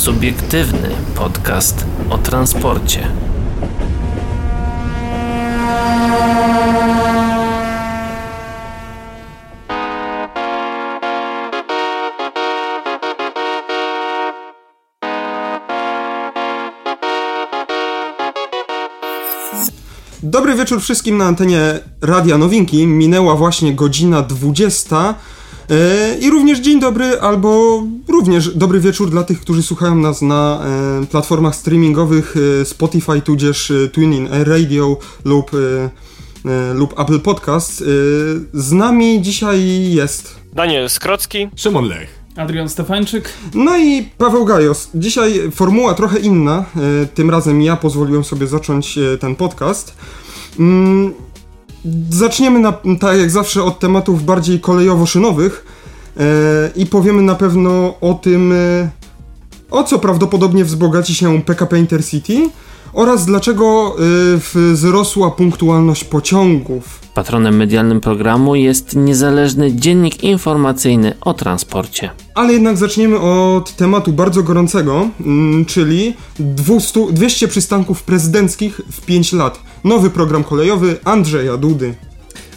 Subiektywny podcast o transporcie. Dobry wieczór wszystkim na antenie Radia Nowinki. Minęła właśnie godzina 20. E, I również dzień dobry, albo również dobry wieczór dla tych, którzy słuchają nas na e, platformach streamingowych e, Spotify, tudzież TuneIn Radio lub, lub Apple Podcast. Z nami dzisiaj jest Daniel Skrocki, Szymon Lech. Adrian Stefańczyk. No i Paweł Gajos. Dzisiaj formuła trochę inna. Tym razem ja pozwoliłem sobie zacząć ten podcast. Zaczniemy na, tak jak zawsze od tematów bardziej kolejowo-szynowych e, i powiemy na pewno o tym, e, o co prawdopodobnie wzbogaci się PKP Intercity oraz dlaczego y, wzrosła punktualność pociągów. Patronem medialnym programu jest niezależny dziennik informacyjny o transporcie. Ale jednak zaczniemy od tematu bardzo gorącego, mm, czyli 200, 200 przystanków prezydenckich w 5 lat. Nowy program kolejowy Andrzeja Dudy.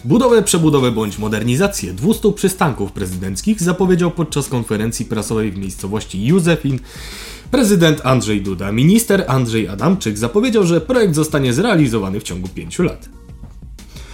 Budowę, przebudowę bądź modernizację 200 przystanków prezydenckich zapowiedział podczas konferencji prasowej w miejscowości Józefin prezydent Andrzej Duda. Minister Andrzej Adamczyk zapowiedział, że projekt zostanie zrealizowany w ciągu 5 lat.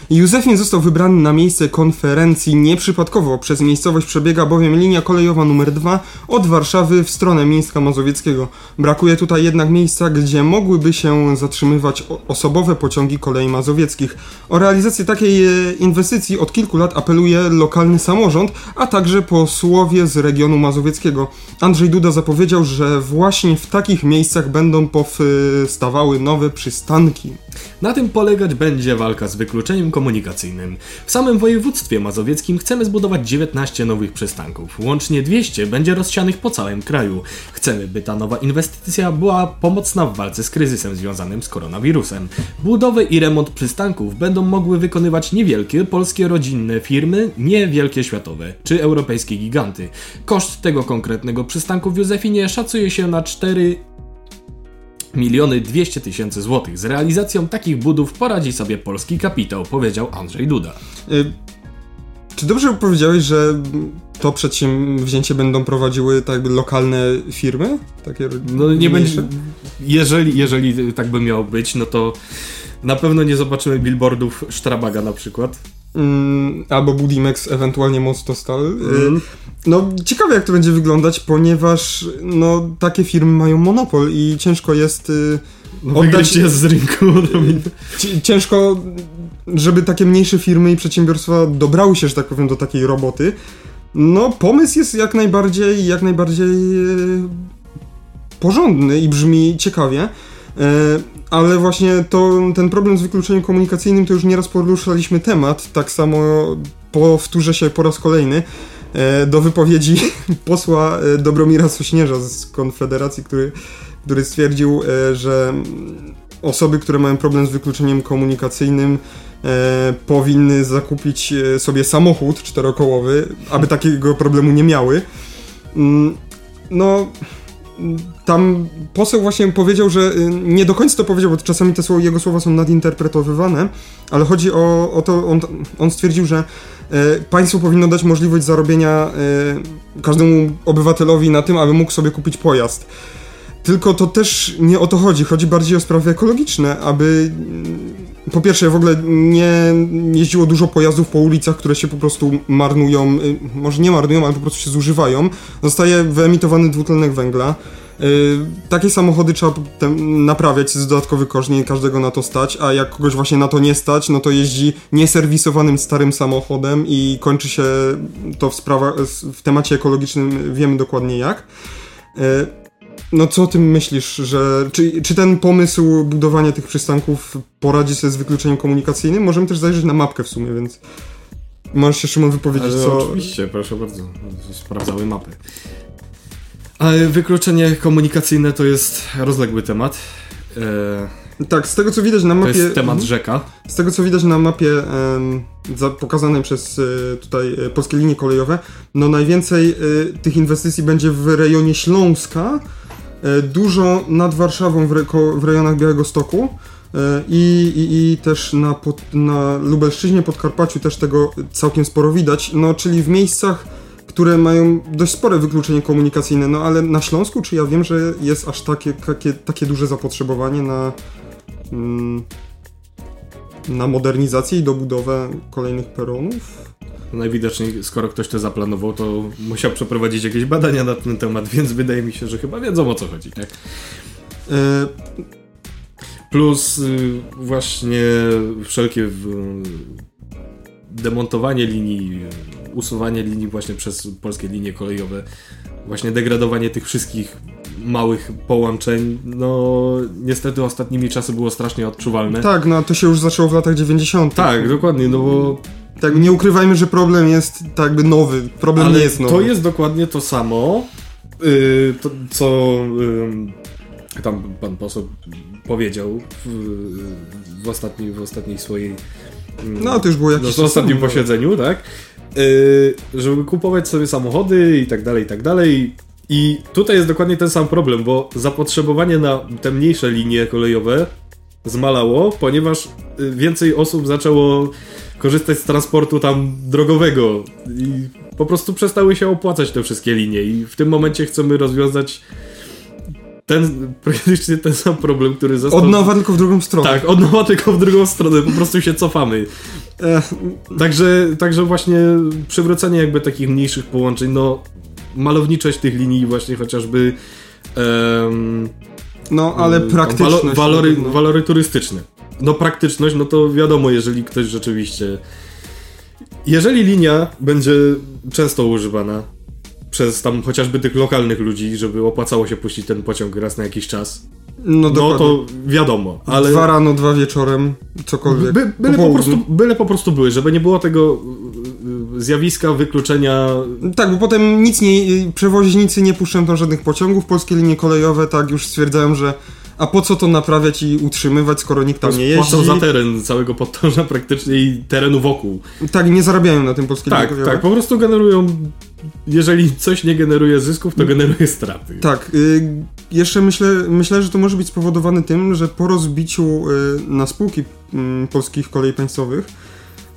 Józefin został wybrany na miejsce konferencji nieprzypadkowo. Przez miejscowość przebiega bowiem linia kolejowa numer 2 od Warszawy w stronę Mińska Mazowieckiego. Brakuje tutaj jednak miejsca, gdzie mogłyby się zatrzymywać osobowe pociągi kolei mazowieckich. O realizację takiej e, inwestycji od kilku lat apeluje lokalny samorząd, a także posłowie z regionu mazowieckiego. Andrzej Duda zapowiedział, że właśnie w takich miejscach będą powstawały nowe przystanki. Na tym polegać będzie walka z wykluczeniem komunikacyjnym. W samym województwie mazowieckim chcemy zbudować 19 nowych przystanków. Łącznie 200 będzie rozsianych po całym kraju. Chcemy, by ta nowa inwestycja była pomocna w walce z kryzysem związanym z koronawirusem. Budowę i remont przystanków będą mogły wykonywać niewielkie polskie rodzinne firmy, nie wielkie światowe czy europejskie giganty. Koszt tego konkretnego przystanku w Józefinie szacuje się na 4 miliony 200 tysięcy złotych. Z realizacją takich budów poradzi sobie polski kapitał, powiedział Andrzej Duda. Y czy dobrze powiedziałeś, że to przedsięwzięcie będą prowadziły tak lokalne firmy? Takie no nie będzie. Jeżeli, jeżeli tak by miało być, no to na pewno nie zobaczymy billboardów Strabaga na przykład. Mm, albo Budimex, ewentualnie Mostostal. Mm. No, ciekawe jak to będzie wyglądać, ponieważ no, takie firmy mają monopol i ciężko jest y, no, oddać... się z rynku. Ciężko, żeby takie mniejsze firmy i przedsiębiorstwa dobrały się, że tak powiem, do takiej roboty. No, pomysł jest jak najbardziej, jak najbardziej y, porządny i brzmi ciekawie. Ale właśnie to, ten problem z wykluczeniem komunikacyjnym to już nieraz poruszaliśmy temat, tak samo powtórzę się po raz kolejny. E, do wypowiedzi posła e, Dobromira Sośnierza z Konfederacji, który, który stwierdził, e, że osoby, które mają problem z wykluczeniem komunikacyjnym, powinny zakupić sobie samochód czterokołowy, aby takiego problemu nie miały. Mm, no, tam poseł właśnie powiedział, że nie do końca to powiedział, bo czasami te słowa, jego słowa są nadinterpretowywane, ale chodzi o, o to, on, on stwierdził, że E, państwo powinno dać możliwość zarobienia e, każdemu obywatelowi na tym, aby mógł sobie kupić pojazd. Tylko to też nie o to chodzi. Chodzi bardziej o sprawy ekologiczne, aby mm, po pierwsze w ogóle nie jeździło dużo pojazdów po ulicach, które się po prostu marnują, y, może nie marnują, ale po prostu się zużywają. Zostaje wyemitowany dwutlenek węgla. Y, takie samochody trzeba naprawiać z dodatkowy koszt, nie każdego na to stać, a jak kogoś właśnie na to nie stać, no to jeździ nieserwisowanym starym samochodem i kończy się to w, sprawa, w temacie ekologicznym, wiemy dokładnie jak. Y, no co o tym myślisz, że czy, czy ten pomysł budowania tych przystanków poradzi sobie z wykluczeniem komunikacyjnym? Możemy też zajrzeć na mapkę w sumie, więc możesz się Szymon wypowiedzieć, Ale co... Oczywiście, proszę bardzo, sprawdzały mapy. Ale wykluczenie komunikacyjne to jest rozległy temat. E... Tak, z tego co widać na mapie. To jest temat rzeka. Z tego co widać na mapie e, pokazanej przez e, tutaj e, polskie linie kolejowe, no najwięcej e, tych inwestycji będzie w rejonie Śląska, e, dużo nad Warszawą w, re- w rejonach Białego Stoku i, i, i też na, pod, na Lubelszczyźnie, Podkarpaciu też tego całkiem sporo widać, no czyli w miejscach, które mają dość spore wykluczenie komunikacyjne, no ale na Śląsku, czy ja wiem, że jest aż takie, takie, takie duże zapotrzebowanie na, mm, na modernizację i dobudowę kolejnych peronów? Najwidoczniej, skoro ktoś to zaplanował, to musiał przeprowadzić jakieś badania na ten temat, więc wydaje mi się, że chyba wiedzą o co chodzi, tak? E, Plus y, właśnie wszelkie demontowanie linii, usuwanie linii właśnie przez polskie linie kolejowe, właśnie degradowanie tych wszystkich małych połączeń, no niestety ostatnimi czasy było strasznie odczuwalne. tak, no to się już zaczęło w latach 90. Tak, dokładnie, no bo Tak, nie ukrywajmy, że problem jest tak jakby nowy. Problem Ale nie jest nowy. to jest dokładnie to samo, yy, to, co yy, tam pan poseł powiedział w, w, ostatniej, w ostatniej swojej. yy, No, to już było jakieś no, w ostatnim temu. posiedzeniu, tak? Yy, żeby kupować sobie samochody i tak dalej, i tak dalej. I tutaj jest dokładnie ten sam problem, bo zapotrzebowanie na te mniejsze linie kolejowe zmalało, ponieważ y, więcej osób zaczęło korzystać z transportu tam drogowego i po prostu przestały się opłacać te wszystkie linie i w tym momencie chcemy rozwiązać ten, praktycznie ten sam problem, który został... Od nowa, tylko w drugą stronę. Tak, od nowa tylko w drugą stronę, po prostu się cofamy. Także, także właśnie przywrócenie jakby takich mniejszych połączeń, no malowniczość tych linii właśnie chociażby em, no, ale praktyczność. Walo, walory, no. walory turystyczne. No praktyczność, no to wiadomo, jeżeli ktoś rzeczywiście... Jeżeli linia będzie często używana przez tam chociażby tych lokalnych ludzi, żeby opłacało się puścić ten pociąg raz na jakiś czas, No, no to wiadomo, ale... Dwa rano, dwa wieczorem, cokolwiek. By, byle, po prostu, byle po prostu były, żeby nie było tego y, y, zjawiska wykluczenia Tak, bo potem nic nie, przewoźnicy nie puszczą tam żadnych pociągów, polskie linie kolejowe tak już stwierdzają, że a po co to naprawiać i utrzymywać, skoro nikt tam nie jeździ. płacą za teren całego podtorza praktycznie i terenu wokół. Tak, nie zarabiają na tym polskie Tak, tak, po prostu generują. Jeżeli coś nie generuje zysków, to generuje straty. Tak, y, jeszcze myślę, myślę, że to może być spowodowane tym, że po rozbiciu y, na spółki y, polskich kolei państwowych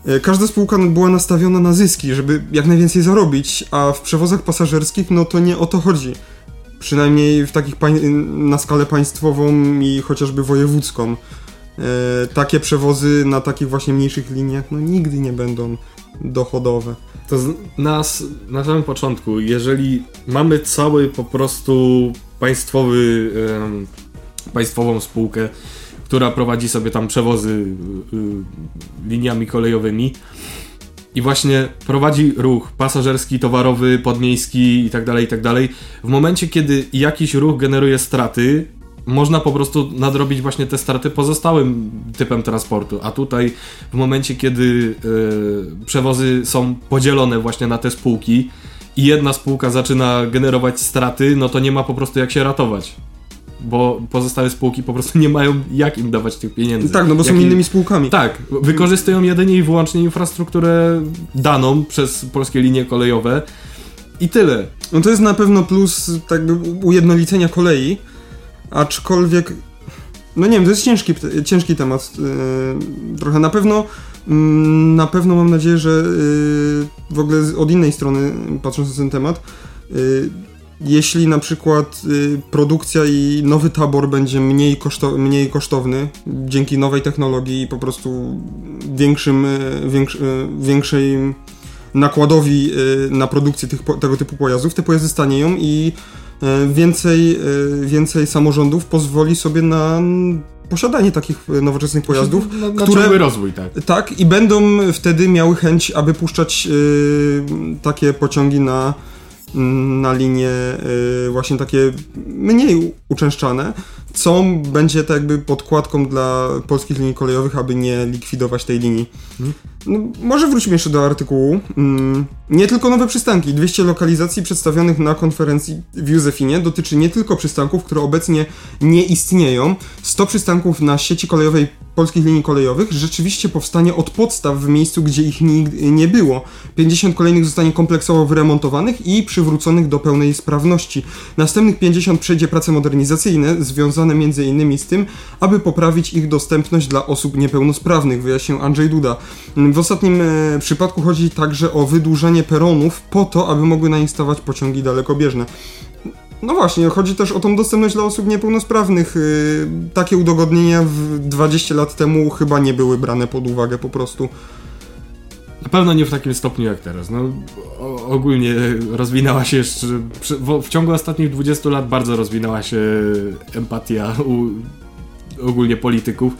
y, każda spółka była nastawiona na zyski, żeby jak najwięcej zarobić, a w przewozach pasażerskich no to nie o to chodzi. Przynajmniej w takich y, na skalę państwową i chociażby wojewódzką. Y, takie przewozy na takich właśnie mniejszych liniach no nigdy nie będą dochodowe. To nas na samym początku, jeżeli mamy cały po prostu państwowy, państwową spółkę, która prowadzi sobie tam przewozy y, y, liniami kolejowymi i właśnie prowadzi ruch pasażerski, towarowy, podmiejski i tak dalej, i tak. W momencie, kiedy jakiś ruch generuje straty, można po prostu nadrobić właśnie te straty pozostałym typem transportu. A tutaj w momencie, kiedy e, przewozy są podzielone właśnie na te spółki i jedna spółka zaczyna generować straty, no to nie ma po prostu jak się ratować. Bo pozostałe spółki po prostu nie mają jak im dawać tych pieniędzy. Tak, no bo są Jak im- innymi spółkami. tak, wykorzystują jedynie i wyłącznie infrastrukturę daną przez polskie linie kolejowe i tyle. No to jest na pewno plus tak ujednolicenia kolei, aczkolwiek no nie wiem, to jest ciężki, ciężki temat yy, trochę. Na pewno mm, na pewno mam nadzieję, że yy, w ogóle od innej strony patrząc na ten temat yy, jeśli na przykład y, produkcja i nowy tabor będzie mniej, koszto, mniej kosztowny dzięki nowej technologii i po prostu większym, y, większ, y, większej nakładowi y, na produkcję tych, tego typu pojazdów, te pojazdy stanieją i y, więcej, y, więcej samorządów pozwoli sobie na posiadanie takich y, nowoczesnych pojazdów, na, na które- rozwój, tak. tak, i będą wtedy miały chęć, aby puszczać y, takie pociągi na, na linie y, właśnie takie mniej uczęszczane, co będzie tak jakby podkładką dla polskich linii kolejowych, aby nie likwidować tej linii. No, może wróćmy jeszcze do artykułu. Mm, nie tylko nowe przystanki. 200 lokalizacji przedstawionych na konferencji w Józefinie dotyczy nie tylko przystanków, które obecnie nie istnieją. 100 przystanków na sieci kolejowej polskich linii kolejowych rzeczywiście powstanie od podstaw w miejscu, gdzie ich nigdy nie było. 50 kolejnych zostanie kompleksowo wyremontowanych i przywróconych do pełnej sprawności. Następnych 50 przejdzie prace modernizacyjne związane m.in. z tym, aby poprawić ich dostępność dla osób niepełnosprawnych, wyjaśnił Andrzej Duda. W ostatnim e, przypadku chodzi także o wydłużenie peronów po to, aby mogły nainstalować pociągi dalekobieżne. No właśnie, chodzi też o tą dostępność dla osób niepełnosprawnych. Yy, takie udogodnienia w 20 lat temu chyba nie były brane pod uwagę po prostu. Na pewno nie w takim stopniu jak teraz. No, ogólnie rozwinęła się jeszcze. w ciągu ostatnich 20 lat bardzo rozwinęła się empatia u ogólnie polityków.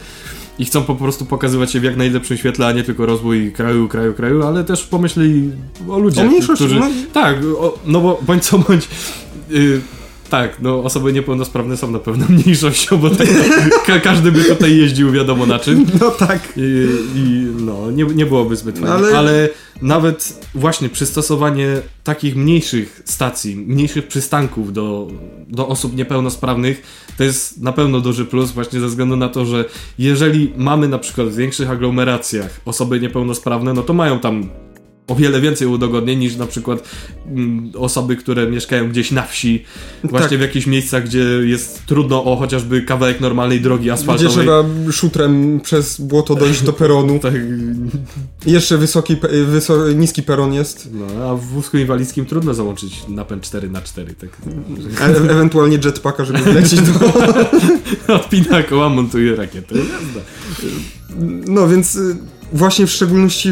I chcą po prostu pokazywać się w jak najlepszym świetle, a nie tylko rozwój kraju, kraju, kraju, ale też pomyśleli o ludziach, O mniejszości, którzy... no. Tak, o, no bo bądź co bądź... y, tak, no osoby niepełnosprawne są na pewno mniejszością, bo tak, ka każdy by tutaj jeździł wiadomo na czym. No tak. I, i no, nie, nie byłoby zbyt fajnie. Ale- Ale... nawet właśnie przystosowanie takich mniejszych stacji, mniejszych przystanków do, do osób niepełnosprawnych to jest na pewno duży plus właśnie ze względu na to, że jeżeli mamy na przykład w większych aglomeracjach osoby niepełnosprawne, no to mają tam o wiele więcej udogodnień niż na przykład mm, osoby, które mieszkają gdzieś na wsi, właśnie Tak. w jakichś miejscach, gdzie jest trudno o chociażby kawałek normalnej drogi Gdzie asfaltowej. trzeba szutrem przez błoto dojść do peronu. Tak, Jeszcze wysoki, pe- wyso- niski peron jest. No, a w wózku inwalidzkim trudno załączyć napęd 4 na 4 tak. E- ewentualnie jetpacka, żeby wlecieć do... Odpina koła, montuje rakietę. No więc y, właśnie w szczególności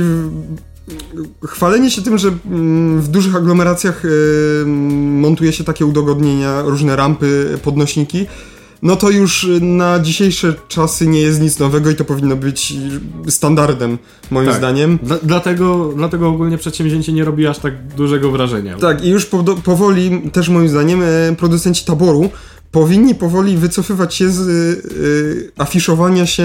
chwalenie się tym, że mm, w dużych aglomeracjach y, montuje się takie udogodnienia, różne rampy, podnośniki, no to już y, na dzisiejsze czasy nie jest nic nowego i to powinno być standardem, moim Tak. zdaniem. Dla, dlatego, dlatego ogólnie przedsięwzięcie nie robi aż tak dużego wrażenia. Tak, i już powoli, też moim zdaniem, producenci taboru powinni powoli wycofywać się z y, y, afiszowania się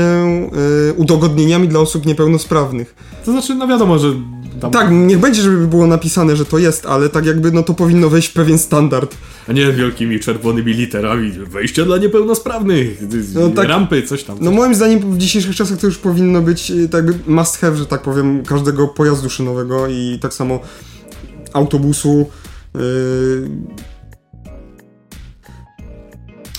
y, udogodnieniami dla osób niepełnosprawnych. To znaczy, no wiadomo, że tam, Tak, niech będzie, żeby było napisane, że to jest, ale tak jakby no to powinno wejść w pewien standard. a nie wielkimi czerwonymi literami, wejście dla niepełnosprawnych, No tak. rampy, coś tam. No moim zdaniem w dzisiejszych czasach to już powinno być y, tak jakby must have, że tak powiem, każdego pojazdu szynowego i tak samo autobusu. y,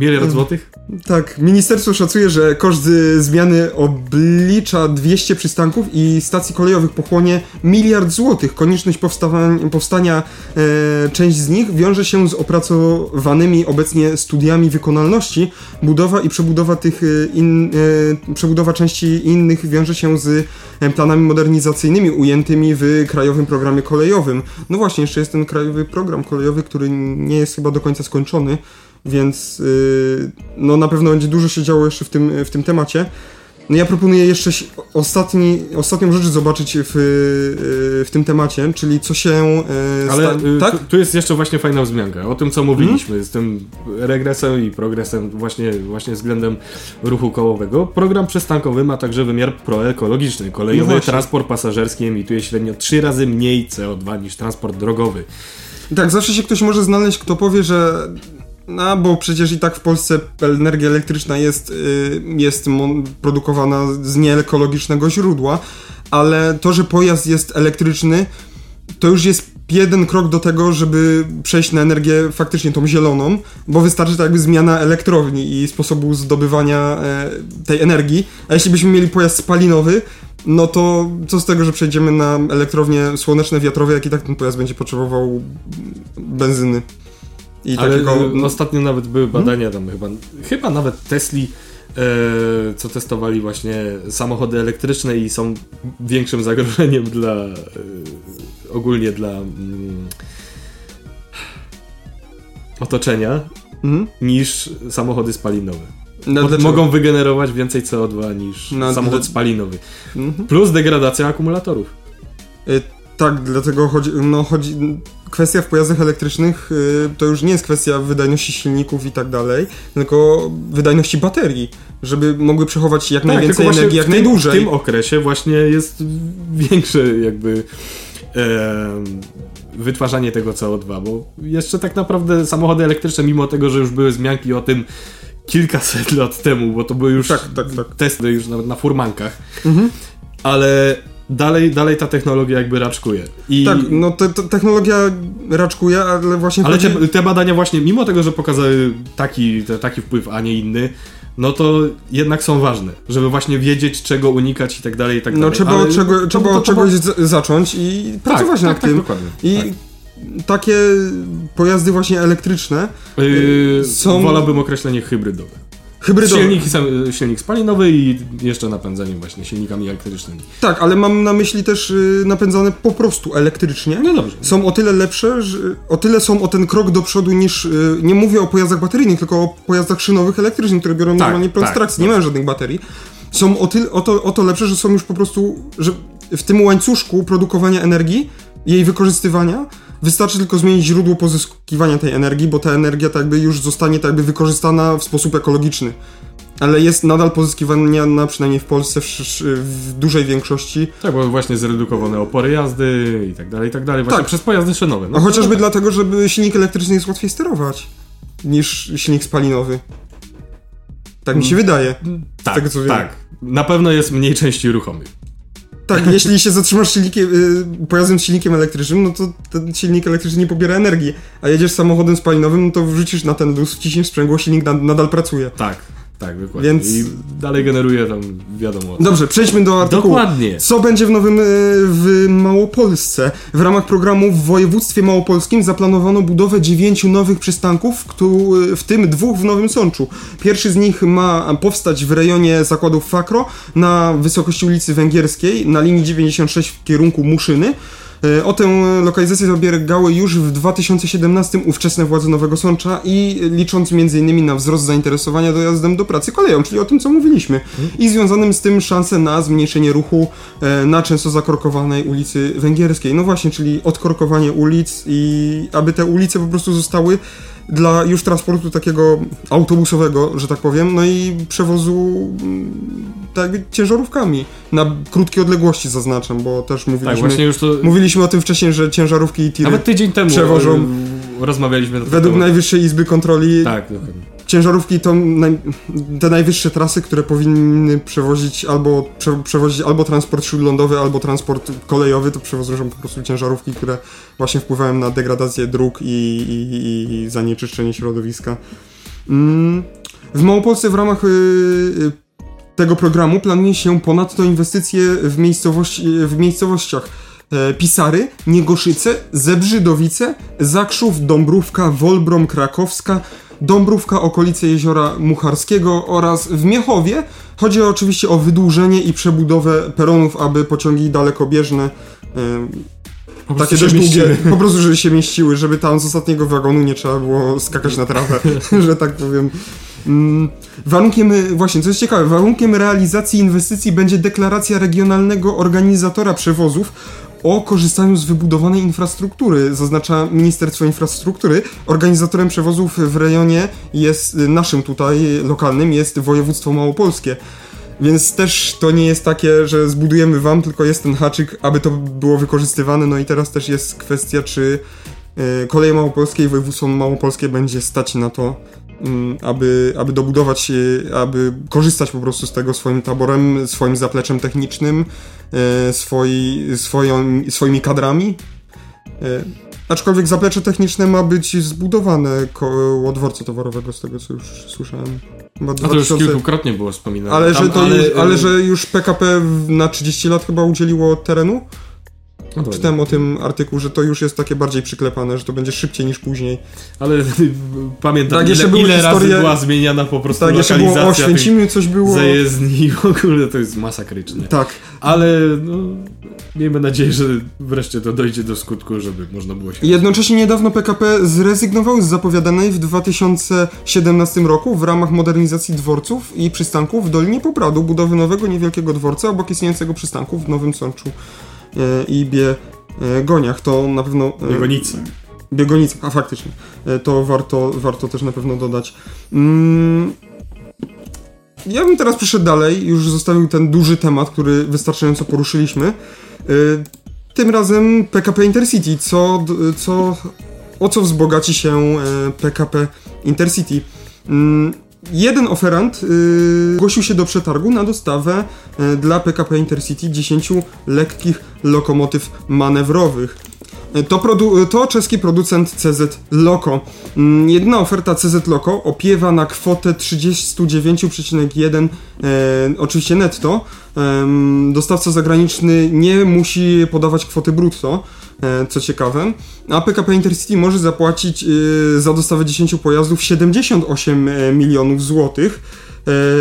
Miliard złotych? Tak, ministerstwo szacuje, że koszt zmiany oblicza 200 przystanków i stacji kolejowych pochłonie miliard złotych. Konieczność powstania e, część z nich wiąże się z opracowanymi obecnie studiami wykonalności. Budowa i przebudowa tych y, in, e, przebudowa części innych wiąże się z e, planami modernizacyjnymi ujętymi w krajowym programie kolejowym. No właśnie, jeszcze jest ten krajowy program kolejowy, który nie jest chyba do końca skończony więc yy, no na pewno będzie dużo się działo jeszcze w tym, w tym temacie. No ja proponuję jeszcze ostatni, ostatnią rzecz zobaczyć w, yy, w tym temacie, czyli co się yy, Ale y, tak? tu, jest jeszcze właśnie fajna wzmianka o tym, co mówiliśmy, z tym regresem i progresem właśnie, właśnie względem ruchu kołowego. Program przystankowy ma także wymiar proekologiczny. No Kolejowy właśnie. transport pasażerski emituje średnio trzy razy mniej CO2 niż transport drogowy. Tak, zawsze się ktoś może znaleźć, kto powie, że no, bo przecież i tak w Polsce energia elektryczna jest, y, jest produkowana z nieekologicznego źródła, ale to, że pojazd jest elektryczny, to już jest jeden krok do tego, żeby przejść na energię faktycznie tą zieloną, bo wystarczy tak jakby zmiana elektrowni i sposobu zdobywania e, tej energii. A jeśli byśmy mieli pojazd spalinowy, no to co z tego, że przejdziemy na elektrownie słoneczne, wiatrowe, jak i tak ten pojazd będzie potrzebował benzyny. I Ale y, ostatnio nawet były badania tam chyba, chyba nawet Tesli, e, co testowali właśnie samochody elektryczne i są większym zagrożeniem dla e, ogólnie dla mm, otoczenia Mhm. niż samochody spalinowe. No, mogą wygenerować więcej CO2 niż No, samochód spalinowy. Mhm. Plus degradacja akumulatorów. Y, Tak, dlatego chodzi, no chodzi, kwestia w pojazdach elektrycznych y, to już nie jest kwestia wydajności silników i tak dalej, tylko wydajności baterii, żeby mogły przechować jak Tak, najwięcej energii jak w tym, najdłużej. W tym okresie właśnie jest większe jakby e, wytwarzanie tego CO2, bo jeszcze tak naprawdę samochody elektryczne, mimo tego, że już były zmianki o tym kilkaset lat temu, bo to były już Tak, tak, tak. testy już nawet na furmankach, Mhm. ale dalej, dalej ta technologia jakby raczkuje. I, Tak, no te, te, technologia raczkuje, ale właśnie ale chodzi... te, te badania właśnie, mimo tego, że pokazały taki, te, taki wpływ, a nie inny, no to jednak są ważne, żeby właśnie wiedzieć, czego unikać i tak dalej, i tak No dalej. trzeba Ale od, czego, to- trzeba to- od to- czegoś zacząć i pracować tak, nad tak, tak, tym. dokładnie. I Tak. takie pojazdy właśnie elektryczne, Yy, są- Wolałbym określenie hybrydowe. Hybrydowe. Silnik, silnik spalinowy i jeszcze napędzanie właśnie silnikami elektrycznymi. Tak, ale mam na myśli też y, napędzane po prostu elektrycznie. No dobrze. Są o tyle lepsze, że o tyle są o ten krok do przodu niż. y, Nie mówię o pojazdach bateryjnych, tylko o pojazdach szynowych elektrycznych, które biorą Tak, normalnie prąd tak, trakcji, nie mają żadnych baterii. Są o, tyle, o, to, o to lepsze, że są już po prostu. że w tym łańcuszku produkowania energii, jej wykorzystywania, wystarczy tylko zmienić źródło pozyskiwania tej energii, bo ta energia tak jakby już zostanie tak jakby wykorzystana w sposób ekologiczny. Ale jest nadal pozyskiwana, przynajmniej w Polsce, w, w, dużej większości, Tak, bo właśnie zredukowane opory jazdy i tak dalej, i tak dalej. Właśnie Tak. przez pojazdy szynowe. No, A chociażby no, dlatego, żeby silnik elektryczny jest łatwiej sterować niż silnik spalinowy. Tak mi się wydaje. tak, tego, co wiem. tak. Na pewno jest mniej części ruchomych. Tak, jeśli się zatrzymasz silnikiem, y, pojazdem z silnikiem elektrycznym, no to ten silnik elektryczny nie pobiera energii. A jedziesz samochodem spalinowym, no to wrzucisz na ten luz, wciśniesz sprzęgło, silnik na, nadal pracuje. Tak, tak, dokładnie. Więc- I dalej generuje tam wiadomo. Dobrze, przejdźmy do artykułu. Dokładnie. Co będzie w nowym y, w Małopolsce? W ramach programu w województwie małopolskim zaplanowano budowę dziewięciu nowych przystanków, w tym dwóch w Nowym Sączu. Pierwszy z nich ma powstać w rejonie zakładów Fakro na wysokości ulicy Węgierskiej na linii 96 w kierunku Muszyny. E, O tę lokalizację zabiegały już w 2017 ówczesne władze Nowego Sącza i licząc m.in. na wzrost zainteresowania dojazdem do pracy koleją, czyli o tym co mówiliśmy. I związanym z tym szanse na zmniejszenie ruchu e, na często zakorkowanej ulicy Węgierskiej. No właśnie, czyli odkorkowanie ulic i aby te ulice po prostu zostały dla już transportu takiego autobusowego, że tak powiem, no i przewozu mm, tak ciężarówkami na krótkie odległości zaznaczam, bo też mówiliśmy, Tak, to... mówiliśmy o tym wcześniej, że ciężarówki i tiry Nawet tydzień temu przewożą- e, rozmawialiśmy na według temat. Najwyższej Izby Kontroli Tak, dokładnie. Ciężarówki to naj, te najwyższe trasy, które powinny przewozić albo prze, przewozić albo transport śródlądowy, albo transport kolejowy, to przewożą po prostu ciężarówki, które właśnie wpływają na degradację dróg i, i, i, zanieczyszczenie środowiska. Mm, w Małopolsce w ramach y, y, tego programu planuje się ponadto inwestycje w, miejscowości, w miejscowościach e, Pisary, Niegoszyce, Zebrzydowice, Zakrzów, Dąbrówka, Wolbrom, Krakowska, Dąbrówka, okolice jeziora Mucharskiego oraz w Miechowie. Chodzi oczywiście o wydłużenie i przebudowę peronów, aby pociągi dalekobieżne Po takie dość długie, po prostu, żeby się mieściły, żeby tam z ostatniego wagonu nie trzeba było skakać na trawę, że tak powiem. Mm, Warunkiem, y, właśnie, co jest ciekawe, warunkiem realizacji inwestycji będzie deklaracja regionalnego organizatora przewozów o korzystaniu z wybudowanej infrastruktury, zaznacza Ministerstwo Infrastruktury. Organizatorem przewozów w rejonie jest, y, naszym tutaj, lokalnym, jest województwo małopolskie. Więc też to nie jest takie, że zbudujemy wam, tylko jest ten haczyk, aby to było wykorzystywane. No i teraz też jest kwestia, czy y, koleje małopolskie i województwo małopolskie będzie stać na to, mm, aby, aby dobudować, y, aby korzystać po prostu z tego swoim taborem, swoim zapleczem technicznym, swoi, swoją, swoimi kadrami. Y, Aczkolwiek zaplecze techniczne ma być zbudowane koło dworca towarowego, z tego co już słyszałem. Chyba A to już 2000 kilkukrotnie było wspominane. ale, Tam- że to ale, już, ale y, że już PKP na 30 lat chyba udzieliło terenu? No. Czytałem o tym artykuł, że to już jest takie bardziej przyklepane, że to będzie szybciej niż później. Ale pamiętam, Tak, ile, ile historie- razy była zmieniana po prostu Tak, jeszcze było o lokalizacja Oświęcimiu coś było. zajezdni w ogóle to jest masakryczne. Tak. Ale no, miejmy nadzieję, że wreszcie to dojdzie do skutku, żeby można było się... Jednocześnie niedawno PKP zrezygnował z zapowiadanej w 2017 roku w ramach modernizacji dworców i przystanków w Dolinie Popradu budowy nowego niewielkiego dworca obok istniejącego przystanku w Nowym Sączu i Bie e, to na pewno... e, Biegonicy. Biegonicy, a faktycznie. E, To warto, warto też na pewno dodać. Mm, ja bym teraz przeszedł dalej, już zostawił ten duży temat, który wystarczająco poruszyliśmy. E, Tym razem PKP Intercity, co, co, o co wzbogaci się e, PKP Intercity. Jeden oferant y, zgłosił się do przetargu na dostawę y, dla PKP Intercity 10 lekkich lokomotyw manewrowych. Y, To, produ- to czeski producent CZ Loco. Mm, Jedna oferta CZ Loco opiewa na kwotę 39,1 e, oczywiście netto. Em, dostawca zagraniczny nie musi podawać kwoty brutto, e, co ciekawe. A PKP Intercity może zapłacić e, za dostawę 10 pojazdów 78 e, milionów złotych.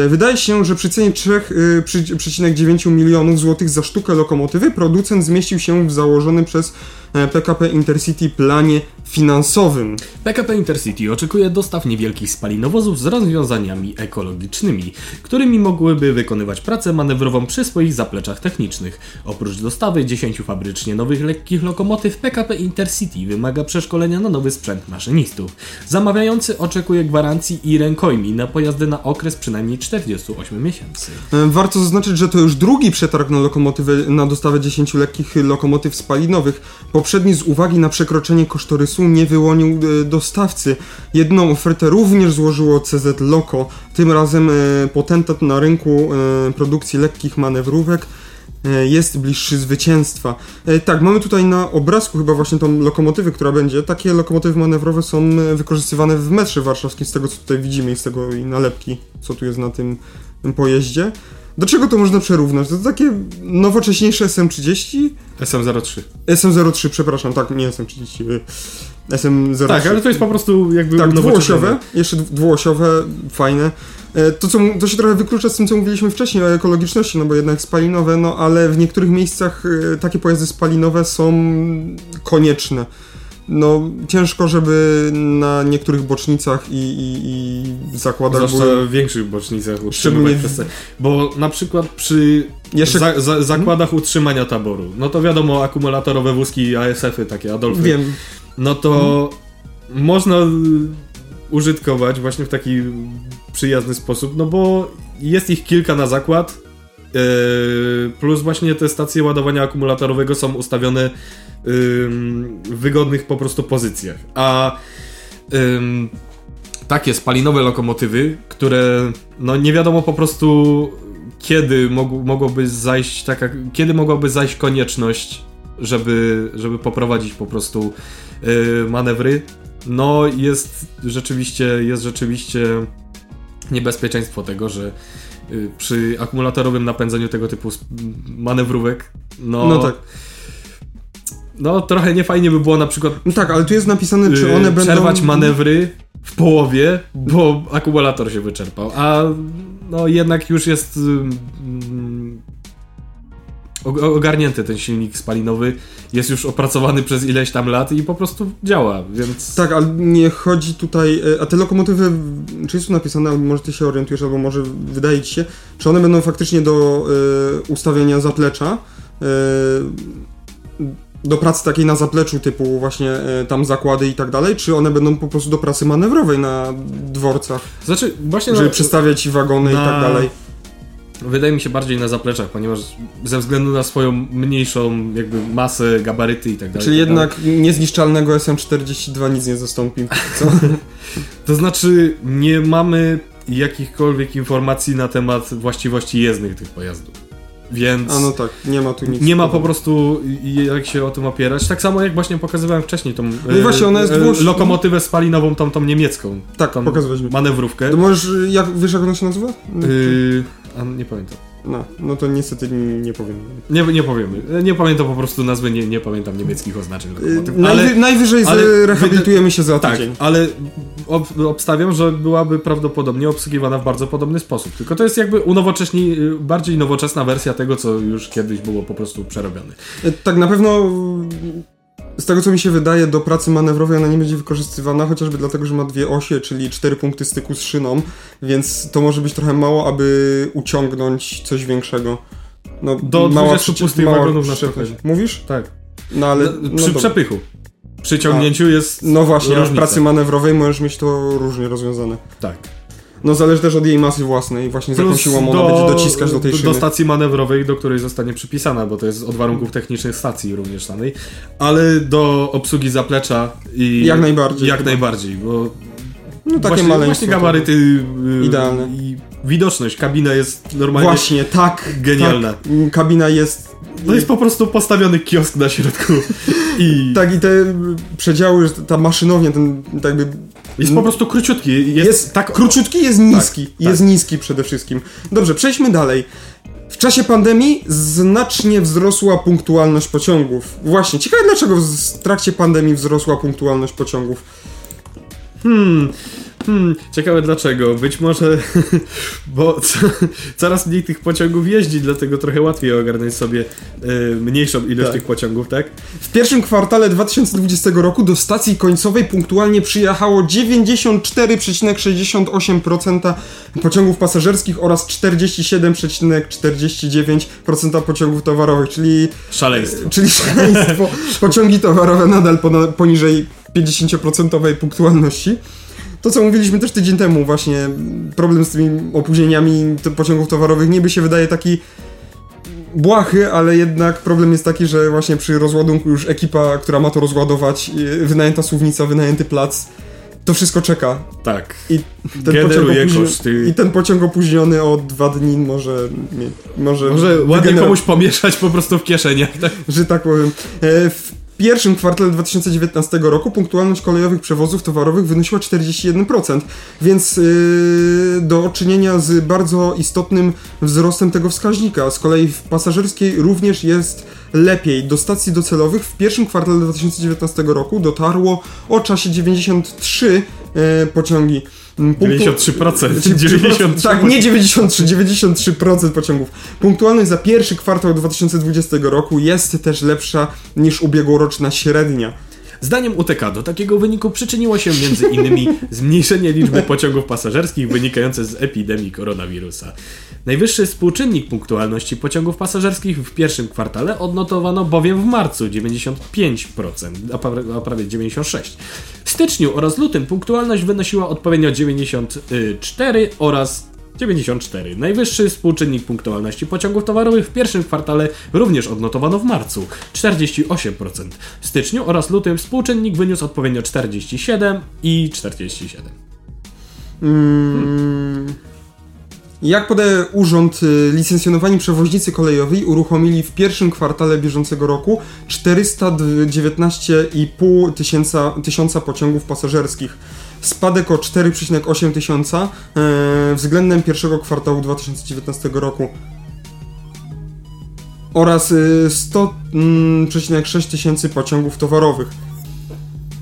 E, Wydaje się, że przy cenie 3,9 milionów złotych za sztukę lokomotywy producent zmieścił się w założonym przez e, PKP Intercity planie finansowym. PKP Intercity oczekuje dostaw niewielkich spalinowozów z rozwiązaniami ekologicznymi, którymi mogłyby wykonywać pracę manewrową przy swoich zapleczach technicznych. Oprócz dostawy 10 fabrycznie nowych lekkich lokomotyw, PKP Intercity wymaga przeszkolenia na nowy sprzęt maszynistów. Zamawiający oczekuje gwarancji i rękojmi na pojazdy na okres przynajmniej 48 miesięcy. E, Warto zaznaczyć, że to już drugi przetarg na lokomotywy, na dostawę 10 lekkich lokomotyw spalinowych. Poprzedni z uwagi na przekroczenie kosztorysu nie wyłonił e, dostawcy. Jedną ofertę również złożyło CZ Loco. Tym razem e, potentat na rynku e, produkcji lekkich manewrówek jest bliższy zwycięstwa. Tak, mamy tutaj na obrazku chyba właśnie tą lokomotywę, która będzie. Takie lokomotywy manewrowe są wykorzystywane w metrze warszawskim, z tego co tutaj widzimy i z tego i nalepki, co tu jest na tym tym pojeździe. Do czego to można przerównać? To takie nowocześniejsze SM30? SM03. SM03, przepraszam, tak, nie SM30, y, SM03. Tak, ale to jest po prostu jakby Tak, dwuosiowe, jeszcze dw- dwuosiowe, fajne. E, To, co, to się trochę wyklucza z tym, co mówiliśmy wcześniej o ekologiczności, no bo jednak spalinowe, no ale w niektórych miejscach e, takie pojazdy spalinowe są konieczne. No, ciężko, żeby na niektórych bocznicach i, i, i zakładach Zwłaszcza były... w większych bocznicach utrzymywać przez Bo na przykład przy Jeszcze- za, za, zakładach utrzymania taboru, no to wiadomo, akumulatorowe wózki ASF-y, takie Adolfy, Wiem, no to można y, użytkować właśnie w taki przyjazny sposób, no bo jest ich kilka na zakład, yy, plus właśnie te stacje ładowania akumulatorowego są ustawione ym, w wygodnych po prostu pozycjach. A ym, takie spalinowe lokomotywy, które no nie wiadomo po prostu kiedy mog, mogłoby zajść taka, kiedy mogłaby zajść konieczność, żeby, żeby poprowadzić po prostu yy, manewry, no jest rzeczywiście, jest rzeczywiście niebezpieczeństwo tego, że y, przy akumulatorowym napędzeniu tego typu manewrówek, no, no tak. no trochę niefajnie by było na przykład No tak, ale tu jest napisane, czy y, one będą... przerwać manewry w połowie, bo akumulator się wyczerpał, a no jednak już jest og- ogarnięty ten silnik spalinowy, jest już opracowany przez ileś tam lat i po prostu działa, więc... Tak, ale nie chodzi tutaj. e, A te lokomotywy, czy jest tu napisane, albo może ty się orientujesz, albo może wydaje ci się, czy one będą faktycznie do e, ustawienia zaplecza? e, do pracy takiej na zapleczu, typu właśnie e, tam zakłady i tak dalej, czy one będą po prostu do pracy manewrowej na dworcach, Znaczy, właśnie żeby no, przestawiać wagony i na- tak dalej? Wydaje mi się bardziej na zapleczach, ponieważ ze względu na swoją mniejszą jakby masę, gabaryty i tak dalej. Czyli tak dalej. jednak niezniszczalnego SM42 nic nie zastąpi. Co? To znaczy, nie mamy jakichkolwiek informacji na temat właściwości jezdnych tych pojazdów. Więc A no tak, nie ma tu nic. nie ma po prostu jak się o tym opierać. Tak samo jak właśnie pokazywałem wcześniej tą No właśnie, ona jest dwuoś- lokomotywę spalinową, tą, tą niemiecką. Tak, tą pokazywać mi. manewrówkę. To możesz, jak, wiesz jak ona się nazywa? Yy, a nie pamiętam. No, no to niestety nie powiem. Nie, nie powiemy. Nie pamiętam po prostu nazwy, nie, nie pamiętam niemieckich oznaczeń lokomotyw. Yy, Najwy, najwyżej ale zrehabilitujemy się za Tak, tydzień. ale ob, obstawiam, że byłaby prawdopodobnie obsługiwana w bardzo podobny sposób. Tylko to jest jakby unowocześni, bardziej nowoczesna wersja tego, co już kiedyś było po prostu przerobione. E, Tak, na pewno z tego co mi się wydaje, do pracy manewrowej ona nie będzie wykorzystywana, chociażby dlatego, że ma dwie osie, czyli cztery punkty styku z szyną, więc to może być trochę mało, aby uciągnąć coś większego. No, Do mała 20 przyczep- pustych mała wagonów na przykład. Mówisz? Tak. No ale... No, No, przy dobra. przepychu. Przy ciągnięciu jest no właśnie, a w pracy manewrowej możesz mieć to różnie rozwiązane. Tak. No zależy też od jej masy własnej, właśnie z jaką siłą ona będzie dociskać do tej szyny. Do stacji manewrowej, do której zostanie przypisana, bo to jest od warunków technicznych stacji również samej, ale do obsługi zaplecza i... Jak najbardziej. Jak najbardziej, bo No takie właśnie, maleństwo. właśnie gabaryty y, Idealne. i widoczność, kabina jest normalnie... Właśnie, tak. Genialna. Tak, mm, kabina jest... To jest po prostu postawiony kiosk na środku i Tak i te przedziały, ta maszynownia, ten tak jakby... jest po prostu króciutki. Jest, Jest tak króciutki, jest niski. tak. Jest niski przede wszystkim. Dobrze, przejdźmy dalej. W czasie pandemii znacznie wzrosła punktualność pociągów. Właśnie, ciekawe dlaczego w trakcie pandemii wzrosła punktualność pociągów. Hmm, hmm, ciekawe dlaczego. Być może, bo co, coraz mniej tych pociągów jeździ, dlatego trochę łatwiej ogarnąć sobie y, mniejszą ilość Tak. tych pociągów, tak? W pierwszym kwartale 2020 roku do stacji końcowej punktualnie przyjechało 94,68% pociągów pasażerskich oraz 47,49% pociągów towarowych, czyli Szaleństwo. Czyli szaleństwo. Pociągi towarowe nadal poniżej 50% punktualności. To, co mówiliśmy też tydzień temu, właśnie problem z tymi opóźnieniami pociągów towarowych niby się wydaje taki błahy, ale jednak problem jest taki, że właśnie przy rozładunku już ekipa, która ma to rozładować, yy, wynajęta słownica, wynajęty plac, to wszystko czeka. Tak. I ten, Generuje pociąg, koszty. I ten pociąg opóźniony o dwa dni może... może, Może ładnie komuś pomieszać po prostu w kieszeniach, tak? że tak powiem. E, W pierwszym kwartale 2019 roku punktualność kolejowych przewozów towarowych wynosiła 41%, więc yy, do czynienia z bardzo istotnym wzrostem tego wskaźnika. Z kolei w pasażerskiej również jest lepiej. Do stacji docelowych w pierwszym kwartale 2019 roku dotarło o czasie 93 e, pociągi. Mm, punktu- 93%. Czyli 93%. Tak, nie 93, 93% pociągów. Punktualność za pierwszy kwartał 2020 roku jest też lepsza niż ubiegłoroczna średnia. Zdaniem UTK do takiego wyniku przyczyniło się między innymi zmniejszenie liczby pociągów pasażerskich wynikające z epidemii koronawirusa. Najwyższy współczynnik punktualności pociągów pasażerskich w pierwszym kwartale odnotowano bowiem w marcu 95%, a pra- a prawie 96%. W styczniu oraz lutym punktualność wynosiła odpowiednio 94 oraz 94. Najwyższy współczynnik punktualności pociągów towarowych w pierwszym kwartale również odnotowano w marcu 48%. W styczniu oraz lutym współczynnik wyniósł odpowiednio 47 i 47. Mm. Jak podaje urząd, y, licencjonowani przewoźnicy kolejowi uruchomili w pierwszym kwartale bieżącego roku 419,5 tysiąca, tysiąca pociągów pasażerskich. Spadek o 4,8 tysiąca e, względem pierwszego kwartału 2019 roku. Oraz y, 100,6 tysięcy pociągów towarowych.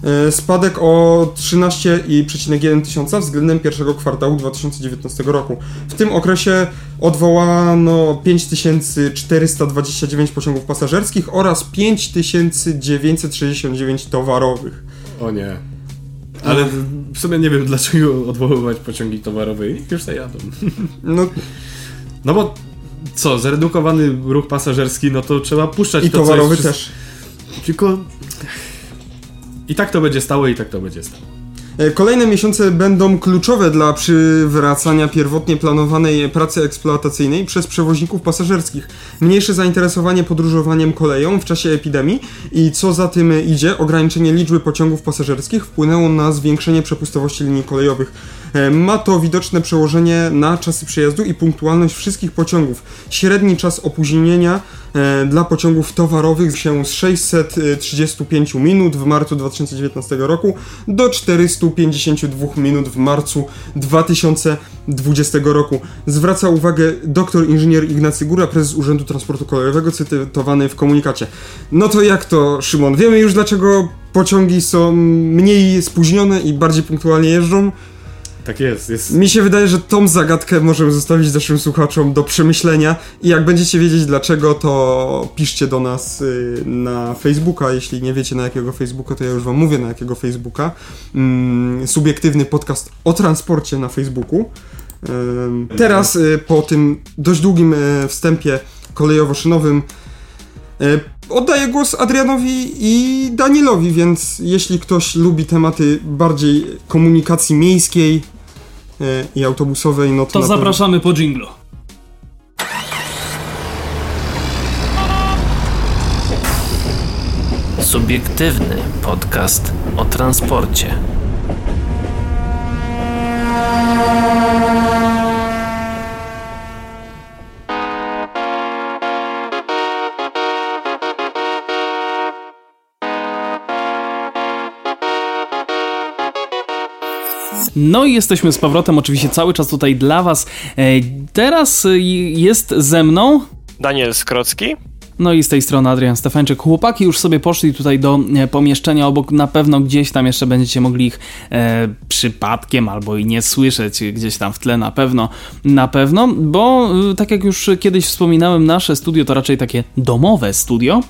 E, Spadek o 13,1 tysiąca względem pierwszego kwartału 2019 roku. W tym okresie odwołano 5429 pociągów pasażerskich oraz 5969 towarowych. O nie. Ale w sumie nie wiem dlaczego odwoływać pociągi towarowe. Już zajadą. No No bo co, zredukowany ruch pasażerski, no to trzeba puszczać i to, towarowy też. Tylko... I tak to będzie stało, i tak to będzie stało. E, Kolejne miesiące będą kluczowe dla przywracania pierwotnie planowanej pracy eksploatacyjnej przez przewoźników pasażerskich. Mniejsze zainteresowanie podróżowaniem koleją w czasie epidemii i co za tym idzie, ograniczenie liczby pociągów pasażerskich wpłynęło na zwiększenie przepustowości linii kolejowych. E, Ma to widoczne przełożenie na czasy przejazdu i punktualność wszystkich pociągów. Średni czas opóźnienia dla pociągów towarowych się z 635 minut w marcu 2019 roku do 452 minut w marcu 2020 roku. Zwraca uwagę dr inżynier Ignacy Góra, prezes Urzędu Transportu Kolejowego, cytowany w komunikacie. No to jak to, Szymon? Wiemy już dlaczego pociągi są mniej spóźnione i bardziej punktualnie jeżdżą? Tak jest, jest... Mi się wydaje, że tą zagadkę możemy zostawić naszym słuchaczom do przemyślenia i jak będziecie wiedzieć dlaczego, to piszcie do nas y, na Facebooka. Jeśli nie wiecie na jakiego Facebooka, to ja już wam mówię na jakiego Facebooka. Mm, subiektywny podcast o transporcie na Facebooku. Teraz y, po tym dość długim y, wstępie kolejowo-szynowym oddaję głos Adrianowi i Danielowi, więc jeśli ktoś lubi tematy bardziej komunikacji miejskiej i autobusowej, no to. To zapraszamy po dżinglu. Subiektywny podcast o transporcie. No i jesteśmy z powrotem, oczywiście cały czas tutaj dla Was. E, teraz e, jest ze mną Daniel Skrocki. No i z tej strony Adrian Stefańczyk. Chłopaki już sobie poszli tutaj do e, pomieszczenia obok. Na pewno gdzieś tam jeszcze będziecie mogli ich e, przypadkiem albo i nie słyszeć gdzieś tam w tle na pewno. Na pewno, bo tak jak już kiedyś wspominałem, nasze studio to raczej takie domowe studio.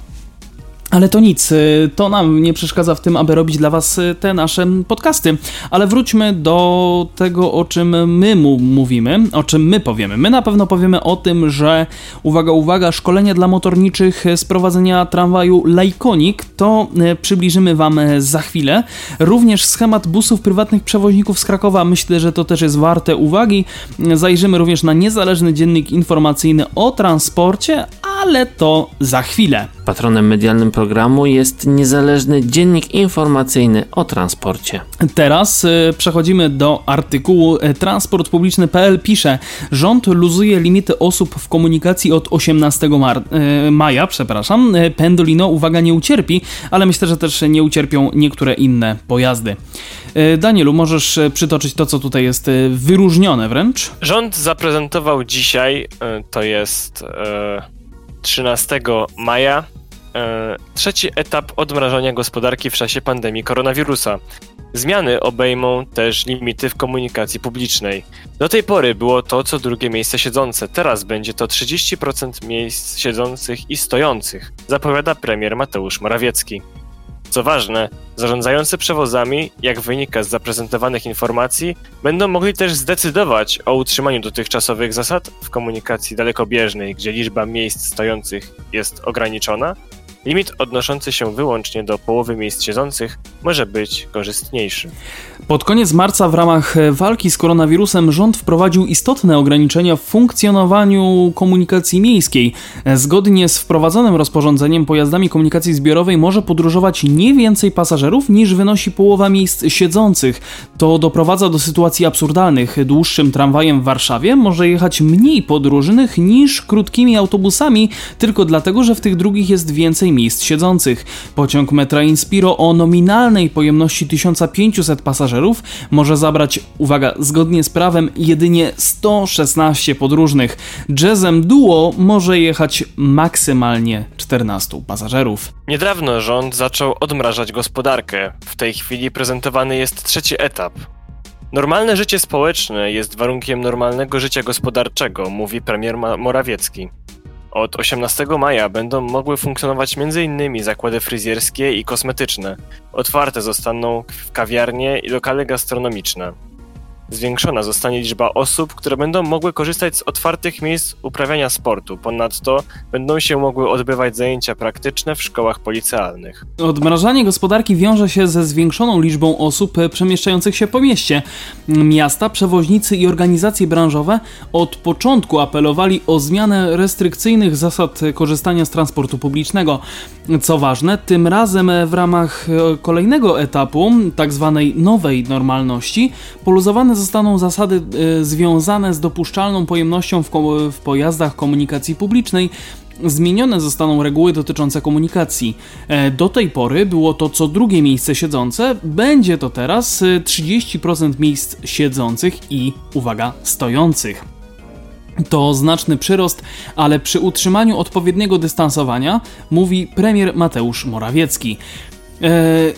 Ale to nic, y, to nam nie przeszkadza w tym, aby robić dla Was y, te nasze podcasty. Ale wróćmy do tego, o czym my mu mówimy, o czym my powiemy. My na pewno powiemy o tym, że uwaga, uwaga, szkolenie dla motorniczych z prowadzenia tramwaju Lajkonik to y, przybliżymy Wam za chwilę. Również schemat busów prywatnych przewoźników z Krakowa, myślę, że to też jest warte uwagi. Zajrzymy również na niezależny dziennik informacyjny o transporcie, ale to za chwilę. Patronem medialnym programu jest niezależny dziennik informacyjny o transporcie. Teraz y, przechodzimy do artykułu y, transportpubliczny.pl pisze Rząd luzuje limity osób w komunikacji od 18 mar- y, maja, przepraszam. Y, Pendolino, uwaga, nie ucierpi, ale myślę, że też nie ucierpią niektóre inne pojazdy. Y, Danielu, możesz przytoczyć to, co tutaj jest wyróżnione wręcz? Rząd zaprezentował dzisiaj, to jest 13 maja, e, trzeci etap odmrażania gospodarki w czasie pandemii koronawirusa. Zmiany obejmą też limity w komunikacji publicznej. Do tej pory było to co drugie miejsce siedzące, teraz będzie to 30% miejsc siedzących i stojących, zapowiada premier Mateusz Morawiecki. Co ważne, zarządzający przewozami, jak wynika z zaprezentowanych informacji, będą mogli też zdecydować o utrzymaniu dotychczasowych zasad w komunikacji dalekobieżnej, gdzie liczba miejsc stojących jest ograniczona, Limit odnoszący się wyłącznie do połowy miejsc siedzących może być korzystniejszy. Pod koniec marca w ramach walki z koronawirusem rząd wprowadził istotne ograniczenia w funkcjonowaniu komunikacji miejskiej. Zgodnie z wprowadzonym rozporządzeniem pojazdami komunikacji zbiorowej może podróżować nie więcej pasażerów niż wynosi połowa miejsc siedzących. To doprowadza do sytuacji absurdalnych. Dłuższym tramwajem w Warszawie może jechać mniej podróżnych niż krótkimi autobusami, tylko dlatego, że w tych drugich jest więcej miejsc siedzących. Pociąg metra Inspiro o nominalnej pojemności 1500 pasażerów może zabrać, uwaga, zgodnie z prawem jedynie 116 podróżnych. Jazzem Duo może jechać maksymalnie 14 pasażerów. Niedawno rząd zaczął odmrażać gospodarkę. W tej chwili prezentowany jest trzeci etap. Normalne życie społeczne jest warunkiem normalnego życia gospodarczego, mówi premier Morawiecki. Od 18 maja będą mogły funkcjonować m.in. zakłady fryzjerskie i kosmetyczne. Otwarte zostaną kawiarnie i lokale gastronomiczne. Zwiększona zostanie liczba osób, które będą mogły korzystać z otwartych miejsc uprawiania sportu. Ponadto będą się mogły odbywać zajęcia praktyczne w szkołach policealnych. Odmrażanie gospodarki wiąże się ze zwiększoną liczbą osób przemieszczających się po mieście. Miasta, przewoźnicy i organizacje branżowe od początku apelowali o zmianę restrykcyjnych zasad korzystania z transportu publicznego. Co ważne, tym razem w ramach kolejnego etapu, tak zwanej nowej normalności, poluzowane zostaną zasady e, związane z dopuszczalną pojemnością w, w pojazdach komunikacji publicznej, Zmienione zostaną reguły dotyczące komunikacji. E, do tej pory było to co drugie miejsce siedzące, będzie to teraz 30% e, miejsc siedzących i, uwaga, stojących. To znaczny przyrost, ale przy utrzymaniu odpowiedniego dystansowania, mówi premier Mateusz Morawiecki. E,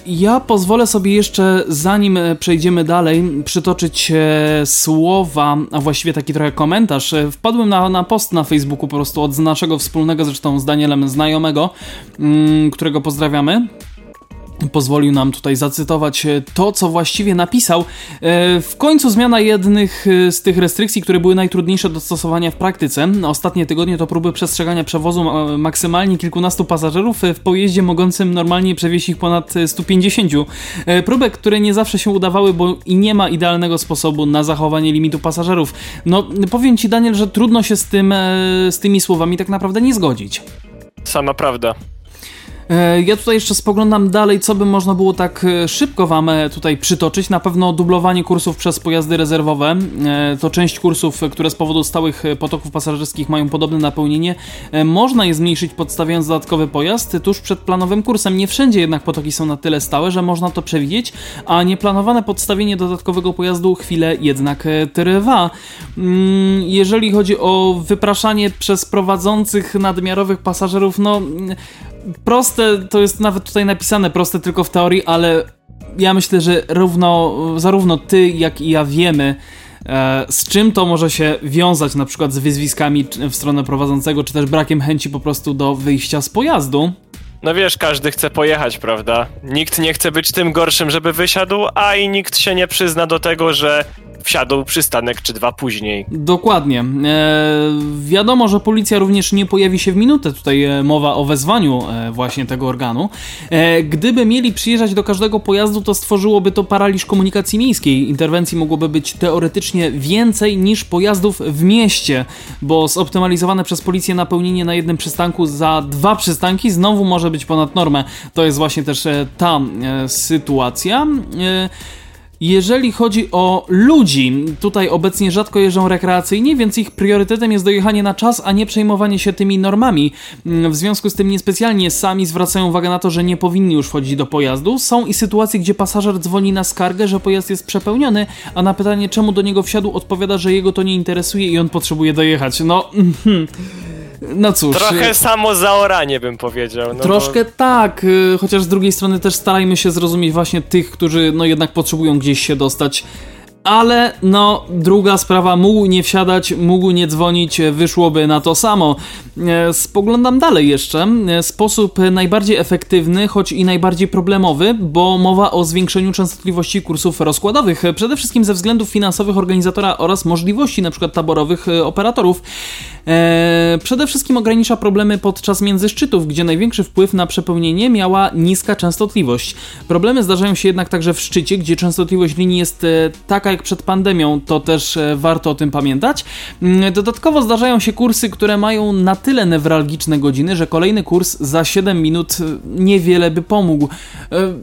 ja pozwolę sobie jeszcze, zanim e, przejdziemy dalej, przytoczyć e, słowa, a właściwie taki trochę komentarz. Wpadłem na, na post na Facebooku po prostu od naszego wspólnego zresztą z Danielem znajomego, mm, którego pozdrawiamy. Pozwolił nam tutaj zacytować e, to, co właściwie napisał. E, w końcu zmiana jednych e, z tych restrykcji, które były najtrudniejsze do stosowania w praktyce. Ostatnie tygodnie to próby przestrzegania przewozu maksymalnie kilkunastu pasażerów w pojeździe mogącym normalnie przewieźć ich ponad 150. Próbek, które nie zawsze się udawały, bo i nie ma idealnego sposobu na zachowanie limitu pasażerów. No, powiem Ci, Daniel, że trudno się z, tym, z tymi słowami tak naprawdę nie zgodzić. Sama prawda. E, ja tutaj jeszcze spoglądam dalej, co by można było tak e, szybko Wam e, tutaj przytoczyć. Na pewno dublowanie kursów przez pojazdy rezerwowe. To część kursów, które z powodu stałych potoków pasażerskich mają podobne napełnienie. Można je zmniejszyć podstawiając dodatkowy pojazd tuż przed planowym kursem. Nie wszędzie jednak potoki są na tyle stałe, że można to przewidzieć, a nieplanowane podstawienie dodatkowego pojazdu chwilę jednak trwa. Mm, jeżeli chodzi o wypraszanie przez prowadzących nadmiarowych pasażerów, no proste, to jest nawet tutaj napisane proste tylko w teorii, ale ja myślę, że równo, zarówno ty, jak i ja wiemy, e, z czym to może się wiązać, na przykład z wyzwiskami w stronę prowadzącego, czy też brakiem chęci po prostu do wyjścia z pojazdu. No wiesz, każdy chce pojechać, prawda? Nikt nie chce być tym gorszym, żeby wysiadł, a i nikt się nie przyzna do tego, że wsiadł przystanek czy dwa później. Dokładnie. E, wiadomo, że policja również nie pojawi się w minutę. Tutaj e, mowa o wezwaniu e, właśnie tego organu. E, gdyby mieli przyjeżdżać do każdego pojazdu, to stworzyłoby to paraliż komunikacji miejskiej. Interwencji mogłoby być teoretycznie więcej niż pojazdów w mieście, bo zoptymalizowane przez policję napełnienie na jednym przystanku za dwa przystanki znowu może być ponad normę. To jest właśnie też e, ta e, sytuacja. Jeżeli chodzi o ludzi, tutaj obecnie rzadko jeżdżą rekreacyjnie, więc ich priorytetem jest dojechanie na czas, a nie przejmowanie się tymi normami. W związku z tym niespecjalnie sami zwracają uwagę na to, że nie powinni już wchodzić do pojazdu. Są i sytuacje, gdzie pasażer dzwoni na skargę, że pojazd jest przepełniony, a na pytanie czemu do niego wsiadł odpowiada, że jego to nie interesuje i on potrzebuje dojechać. No, mhm. No cóż. Trochę y, samo zaoranie bym powiedział. No troszkę bo... tak, y, chociaż z drugiej strony też starajmy się zrozumieć właśnie tych, którzy no jednak potrzebują gdzieś się dostać ale no, druga sprawa, mógł nie wsiadać, mógł nie dzwonić, wyszłoby na to samo. E, spoglądam dalej jeszcze. E, sposób najbardziej efektywny, choć i najbardziej problemowy, bo mowa o zwiększeniu częstotliwości kursów rozkładowych, przede wszystkim ze względów finansowych organizatora oraz możliwości np. taborowych e, operatorów. Przede wszystkim ogranicza problemy podczas międzyszczytów, gdzie największy wpływ na przepełnienie miała niska częstotliwość. Problemy zdarzają się jednak także w szczycie, gdzie częstotliwość linii jest taka jak przed pandemią, to też warto o tym pamiętać. Mm, dodatkowo zdarzają się kursy, które mają na tyle newralgiczne godziny, że kolejny kurs za 7 minut e, niewiele by pomógł. E,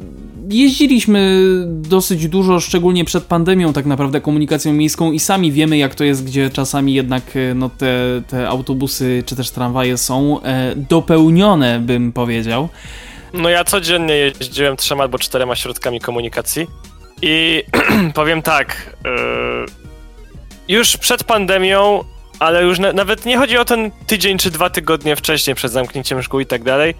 jeździliśmy dosyć dużo, szczególnie przed pandemią, tak naprawdę komunikacją miejską i sami wiemy, jak to jest, gdzie czasami jednak e, no, te, te autobusy czy też tramwaje są dopełnione, bym powiedział. No ja codziennie jeździłem trzema albo czterema środkami komunikacji i powiem tak, już przed pandemią ale już na, nawet nie chodzi o ten tydzień czy dwa tygodnie wcześniej przed zamknięciem szkół i tak dalej.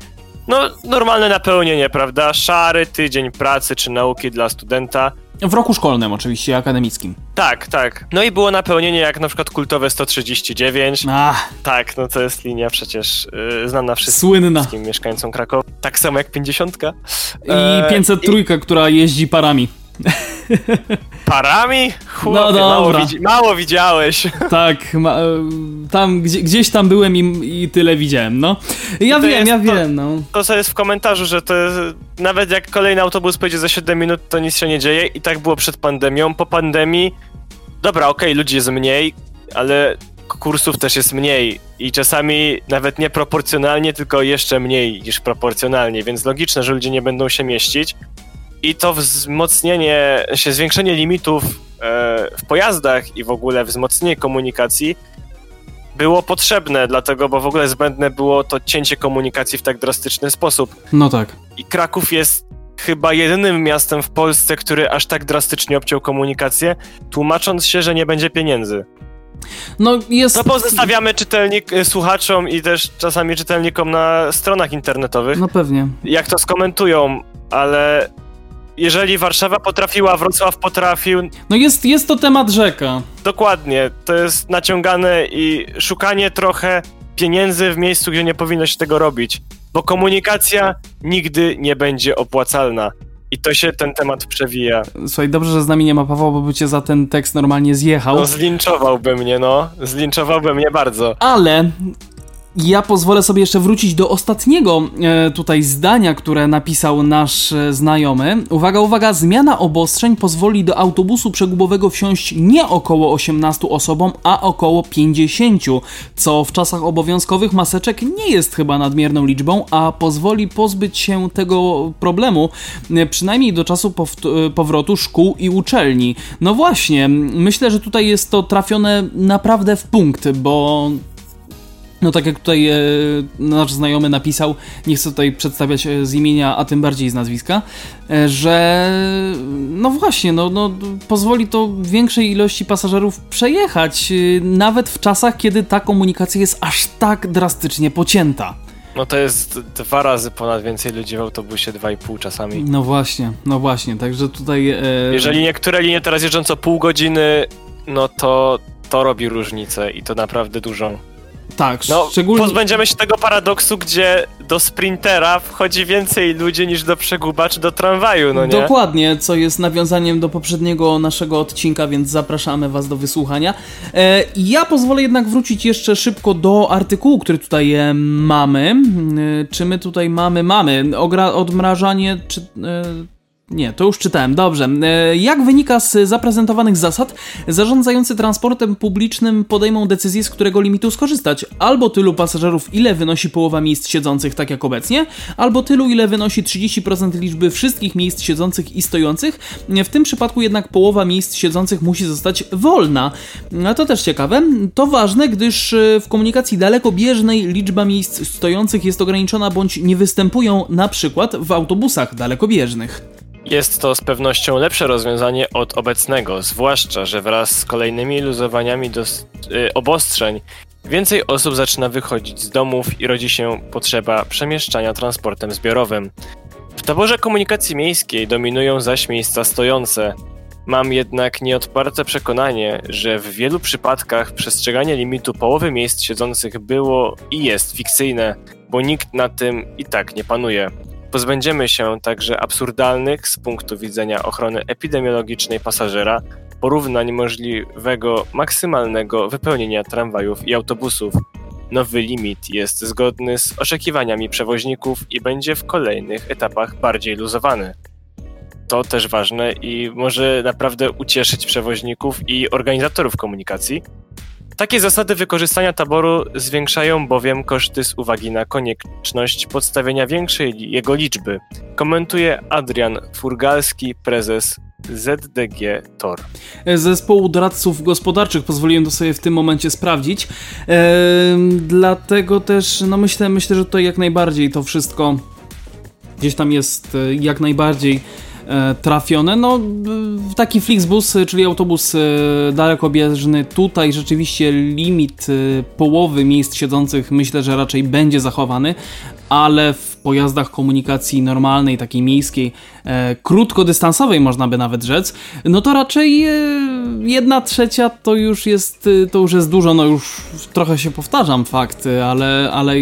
No, normalne napełnienie, prawda? Szary tydzień pracy czy nauki dla studenta. W roku szkolnym oczywiście, akademickim. Tak, tak. No i było napełnienie jak na przykład kultowe 139. Ach. Tak, no to jest linia przecież yy, znana wszystkim, Słynna. wszystkim mieszkańcom Krakowa. Tak samo jak 50. I 503, i... która jeździ parami. Parami? Chłopie, no dobra. Mało, widzi mało widziałeś. Tak, ma tam gdzie, gdzieś tam byłem i, i, tyle widziałem, no. Ja wiem, jest, ja wiem, no. To co jest w komentarzu, że to jest, nawet jak kolejny autobus pojedzie za 7 minut, to nic się nie dzieje i tak było przed pandemią. Po pandemii, dobra, okej, okay, ludzi jest mniej, ale kursów też jest mniej i czasami nawet nie proporcjonalnie, tylko jeszcze mniej niż proporcjonalnie, więc logiczne, że ludzie nie będą się mieścić. I to wzmocnienie, się zwiększenie limitów e, w pojazdach i w ogóle wzmocnienie komunikacji było potrzebne, dlatego, bo w ogóle zbędne było to cięcie komunikacji w tak drastyczny sposób. No tak. I Kraków jest chyba jedynym miastem w Polsce, który aż tak drastycznie obciął komunikację, tłumacząc się, że nie będzie pieniędzy. No jest... To pozostawiamy czytelnik, e, słuchaczom i też czasami czytelnikom na stronach internetowych. No pewnie. Jak to skomentują, ale jeżeli Warszawa potrafiła, Wrocław potrafił. No jest, jest to temat rzeka. Dokładnie, to jest naciągane i szukanie trochę pieniędzy w miejscu, gdzie nie powinno się tego robić. bo komunikacja nigdy nie będzie opłacalna. I to się ten temat przewija. Słuchaj, dobrze, że z nami nie ma Pawła, bo by cię za ten tekst normalnie zjechał. No zlinczowałby mnie, no. Zlinczowałby mnie bardzo. Ale ja pozwolę sobie jeszcze wrócić do ostatniego e, tutaj zdania, które napisał nasz e, znajomy. Uwaga, uwaga, zmiana obostrzeń pozwoli do autobusu przegubowego wsiąść nie około 18 osobom, a około 50, co w czasach obowiązkowych maseczek nie jest chyba nadmierną liczbą, a pozwoli pozbyć się tego problemu e, przynajmniej do czasu pow- powrotu szkół i uczelni. No właśnie, myślę, że tutaj jest to trafione naprawdę w punkt, bo no tak jak tutaj e, nasz znajomy napisał, nie chcę tutaj przedstawiać e, z imienia, a tym bardziej z nazwiska, e, że no właśnie, no, no pozwoli to większej ilości pasażerów przejechać, e, nawet w czasach, kiedy ta komunikacja jest aż tak drastycznie pocięta. No to jest dwa razy ponad więcej ludzi w autobusie, dwa i pół czasami. No właśnie, no właśnie, także tutaj... E... Jeżeli niektóre linie teraz jeżdżą co pół godziny, no to to robi różnicę i to naprawdę dużą. Tak, No, szczególnie... pozbędziemy się tego paradoksu, gdzie do sprintera wchodzi więcej ludzi niż do przeguba czy do tramwaju, no nie? Dokładnie, co jest nawiązaniem do poprzedniego naszego odcinka, więc zapraszamy Was do wysłuchania. E, ja pozwolę jednak wrócić jeszcze szybko do artykułu, który tutaj e, mamy. E, czy my tutaj mamy? Mamy. Ogra- odmrażanie, czy... Nie, to już czytałem, dobrze. E, Jak wynika z zaprezentowanych zasad, zarządzający transportem publicznym podejmą decyzję, z którego limitu skorzystać. Albo tylu pasażerów, ile wynosi połowa miejsc siedzących, tak jak obecnie, albo tylu, ile wynosi 30% liczby wszystkich miejsc siedzących i stojących. W tym przypadku jednak połowa miejsc siedzących musi zostać wolna. A to też ciekawe. To ważne, gdyż e, w komunikacji dalekobieżnej liczba miejsc stojących jest ograniczona bądź nie występują na przykład w autobusach dalekobieżnych. Jest to z pewnością lepsze rozwiązanie od obecnego, zwłaszcza, że wraz z kolejnymi luzowaniami dos- y, obostrzeń więcej osób zaczyna wychodzić z domów i rodzi się potrzeba przemieszczania transportem zbiorowym. W taborze komunikacji miejskiej dominują zaś miejsca stojące. Mam jednak nieodparte przekonanie, że w wielu przypadkach przestrzeganie limitu połowy miejsc siedzących było i jest fikcyjne, bo nikt na tym i tak nie panuje. Pozbędziemy się także absurdalnych z punktu widzenia ochrony epidemiologicznej pasażera porównań możliwego maksymalnego wypełnienia tramwajów i autobusów. Nowy limit jest zgodny z oczekiwaniami przewoźników i będzie w kolejnych etapach bardziej luzowany. To też ważne i może naprawdę ucieszyć przewoźników i organizatorów komunikacji. Takie zasady wykorzystania taboru zwiększają bowiem koszty z uwagi na konieczność podstawienia większej jego liczby, komentuje Adrian Furgalski, prezes ZDG TOR. zespołu doradców gospodarczych. Pozwoliłem to sobie w tym momencie sprawdzić. Ehm, dlatego też, no myślę, myślę, że to jak najbardziej to wszystko gdzieś tam jest e, jak najbardziej trafione. No, taki Flixbus, e, czyli autobus e, dalekobieżny, tutaj rzeczywiście limit e, połowy miejsc siedzących myślę, że raczej będzie zachowany, ale w pojazdach komunikacji normalnej, takiej miejskiej, e, krótkodystansowej można by nawet rzec, no to raczej e, jedna trzecia to już jest, e, to już jest dużo, no już trochę się powtarzam fakty, ale, ale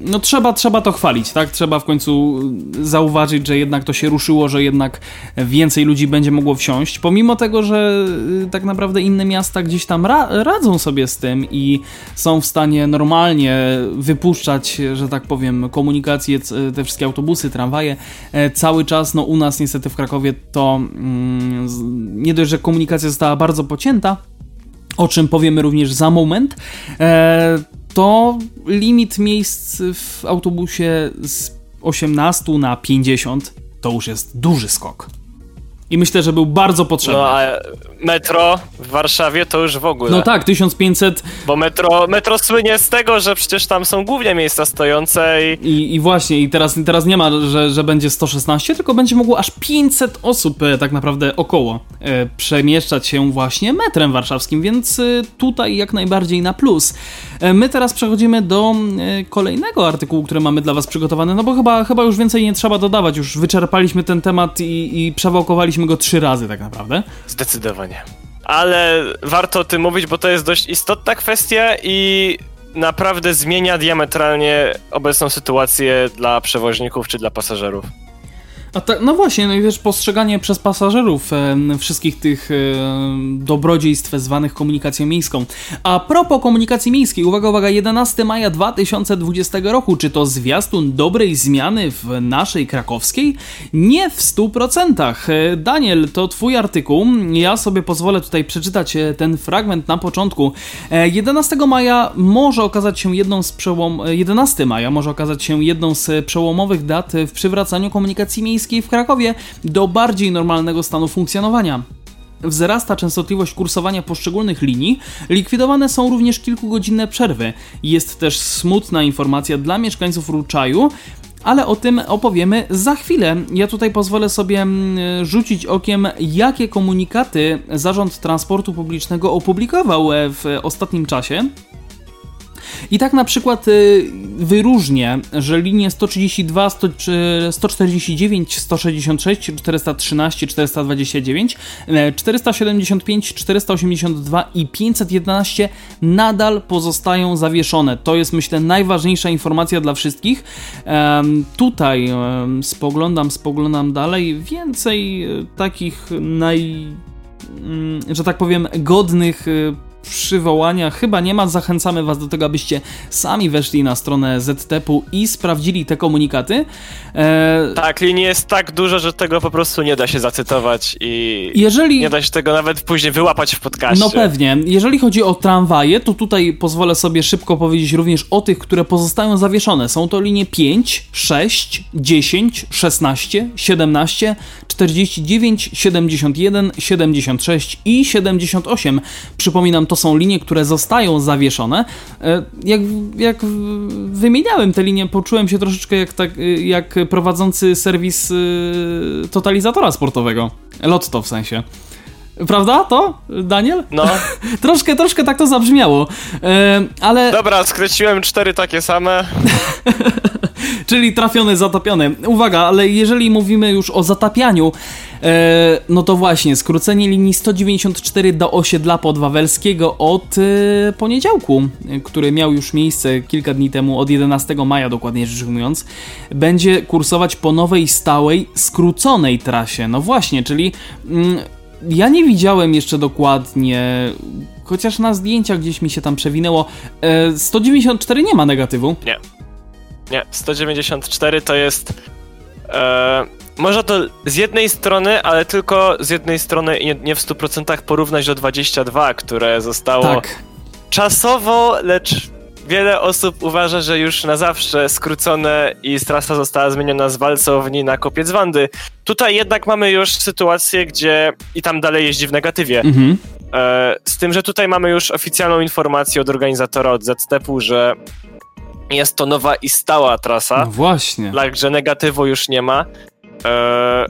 no trzeba, trzeba to chwalić, tak? Trzeba w końcu zauważyć, że jednak to się ruszyło, że jednak więcej ludzi będzie mogło wsiąść, pomimo tego, że tak naprawdę inne miasta gdzieś tam ra radzą sobie z tym i są w stanie normalnie wypuszczać, że tak powiem, komunikację, te wszystkie autobusy, tramwaje e, cały czas. No u nas niestety w Krakowie to mm, nie dość, że komunikacja została bardzo pocięta, o czym powiemy również za moment, e, to limit miejsc w autobusie z 18 na 50 to już jest duży skok. I myślę, że był bardzo potrzebny. No a metro w Warszawie to już w ogóle. No tak, 1500 Bo metro, metro słynie z tego, że przecież tam są głównie miejsca stojące i i, i właśnie, i teraz, teraz nie ma, że, że będzie 116, tylko będzie mogło aż 500 osób e, tak naprawdę około e, przemieszczać się właśnie metrem warszawskim, więc e, tutaj jak najbardziej na plus. My teraz przechodzimy do kolejnego artykułu, który mamy dla Was przygotowany, no bo chyba, chyba już więcej nie trzeba dodawać, już wyczerpaliśmy ten temat i, i przewałkowaliśmy go trzy razy tak naprawdę. zdecydowanie. Ale warto o tym mówić, bo to jest dość istotna kwestia i naprawdę zmienia diametralnie obecną sytuację dla przewoźników czy dla pasażerów. A ta, no właśnie, no i wiesz, postrzeganie przez pasażerów e, wszystkich tych e, dobrodziejstw zwanych komunikacją miejską. A propos komunikacji miejskiej, uwaga, uwaga, 11 maja 2020 roku, czy to zwiastun dobrej zmiany w naszej krakowskiej? Nie w 100%. E, Daniel, to twój artykuł, ja sobie pozwolę tutaj przeczytać e, ten fragment na początku. E, 11 maja może okazać się jedną z przełom... 11 maja może okazać się jedną z przełomowych dat w przywracaniu komunikacji miejskiej w Krakowie do bardziej normalnego stanu funkcjonowania. Wzrasta częstotliwość kursowania poszczególnych linii, likwidowane są również kilkugodzinne przerwy. Jest też smutna informacja dla mieszkańców Ruczaju, ale o tym opowiemy za chwilę. Ja tutaj pozwolę sobie rzucić okiem, jakie komunikaty Zarząd Transportu Publicznego opublikował e, w ostatnim czasie. I tak na przykład y, wyróżnię, że linie 132, 100, 149, 166, 413, 429, 475, 482 i 511 nadal pozostają zawieszone. To jest myślę najważniejsza informacja dla wszystkich. Tutaj spoglądam, spoglądam dalej. Więcej y, takich naj mm, że tak powiem, godnych y, przywołania chyba nie ma. Zachęcamy Was do tego, abyście sami weszli na stronę ZTP-u i sprawdzili te komunikaty. E... Tak, linii jest tak dużo, że tego po prostu nie da się zacytować i Jeżeli... nie da się tego nawet później wyłapać w podcaście. No pewnie. Jeżeli chodzi o tramwaje, to tutaj pozwolę sobie szybko powiedzieć również o tych, które pozostają zawieszone. Są to linie 5, 6, 10, 16, 17, 49, 71, 76 i 78. Przypominam, to są linie, które zostają zawieszone. E, jak, jak wymieniałem te linie, poczułem się troszeczkę jak, tak, jak prowadzący serwis y, totalizatora sportowego. Lotto w sensie. Prawda to, Daniel? No. troszkę, troszkę tak to zabrzmiało, e, ale... Dobra, skreśliłem cztery takie same. Czyli trafiony, zatopiony. Uwaga, ale jeżeli mówimy już o zatapianiu, e, no to właśnie, skrócenie linii 194 do osiedla podwawelskiego od e, poniedziałku, który miał już miejsce kilka dni temu, od 11 maja dokładnie rzecz ujmując, będzie kursować po nowej, stałej, skróconej trasie. No właśnie, czyli... Mm, ja nie widziałem jeszcze dokładnie, chociaż na zdjęciach gdzieś mi się tam przewinęło. 194 nie ma negatywu. Nie. Nie, 194 to jest. E, można to z jednej strony, ale tylko z jednej strony i nie, nie w 100% porównać do 22, które zostało tak. czasowo, lecz wiele osób uważa, że już na zawsze skrócone i trasa została zmieniona z walcowni na kopiec Wandy. Tutaj jednak mamy już sytuację, gdzie i tam dalej jeździ w negatywie. Mhm. E, z tym, że tutaj mamy już oficjalną informację od organizatora, od ZTP-u, że jest to nowa i stała trasa. No właśnie. Także negatywu już nie ma. E,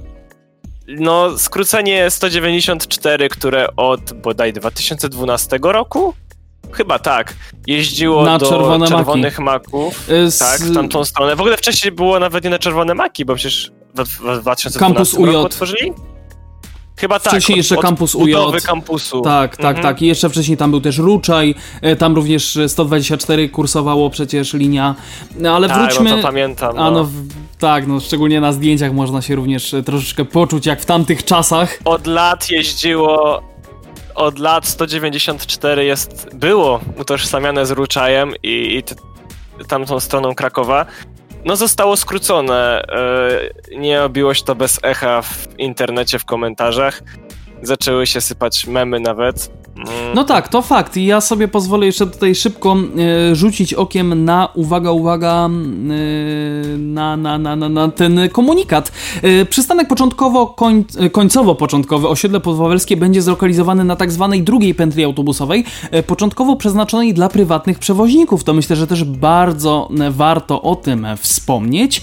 no, skrócenie 194, które od bodaj 2012 roku Chyba tak. Jeździło na do czerwone czerwonych maki. maków. Y, z... Tak, w tamtą stronę. W ogóle wcześniej było nawet nie na czerwone maki, bo przecież w, w 2012 Campus roku UJ. otworzyli. Chyba tak. Wcześniej jeszcze kampus UJ. kampusu. Tak, tak, mhm. tak. I jeszcze wcześniej tam był też Ruczaj, e, tam również 124 kursowało przecież linia. No, ale tak, wróćmy... no to pamiętam. No. A no, tak, no szczególnie na zdjęciach można się również e, troszeczkę poczuć jak w tamtych czasach. Od lat jeździło od lat 194 jest, było utożsamiane z Ruczajem i, i t, tamtą stroną Krakowa. No zostało skrócone. Yy, nie obiło się to bez echa w internecie, w komentarzach. Zaczęły się sypać memy nawet. Mm. No tak, to fakt. I ja sobie pozwolę jeszcze tutaj szybko e, rzucić okiem na, uwaga, uwaga, e, na, na, na, na, na ten komunikat. E, przystanek początkowo, koń, końcowo-początkowy osiedle podwawelskie będzie zlokalizowany na tak zwanej drugiej pętli autobusowej, początkowo przeznaczonej dla prywatnych przewoźników. To myślę, że też bardzo warto o tym wspomnieć.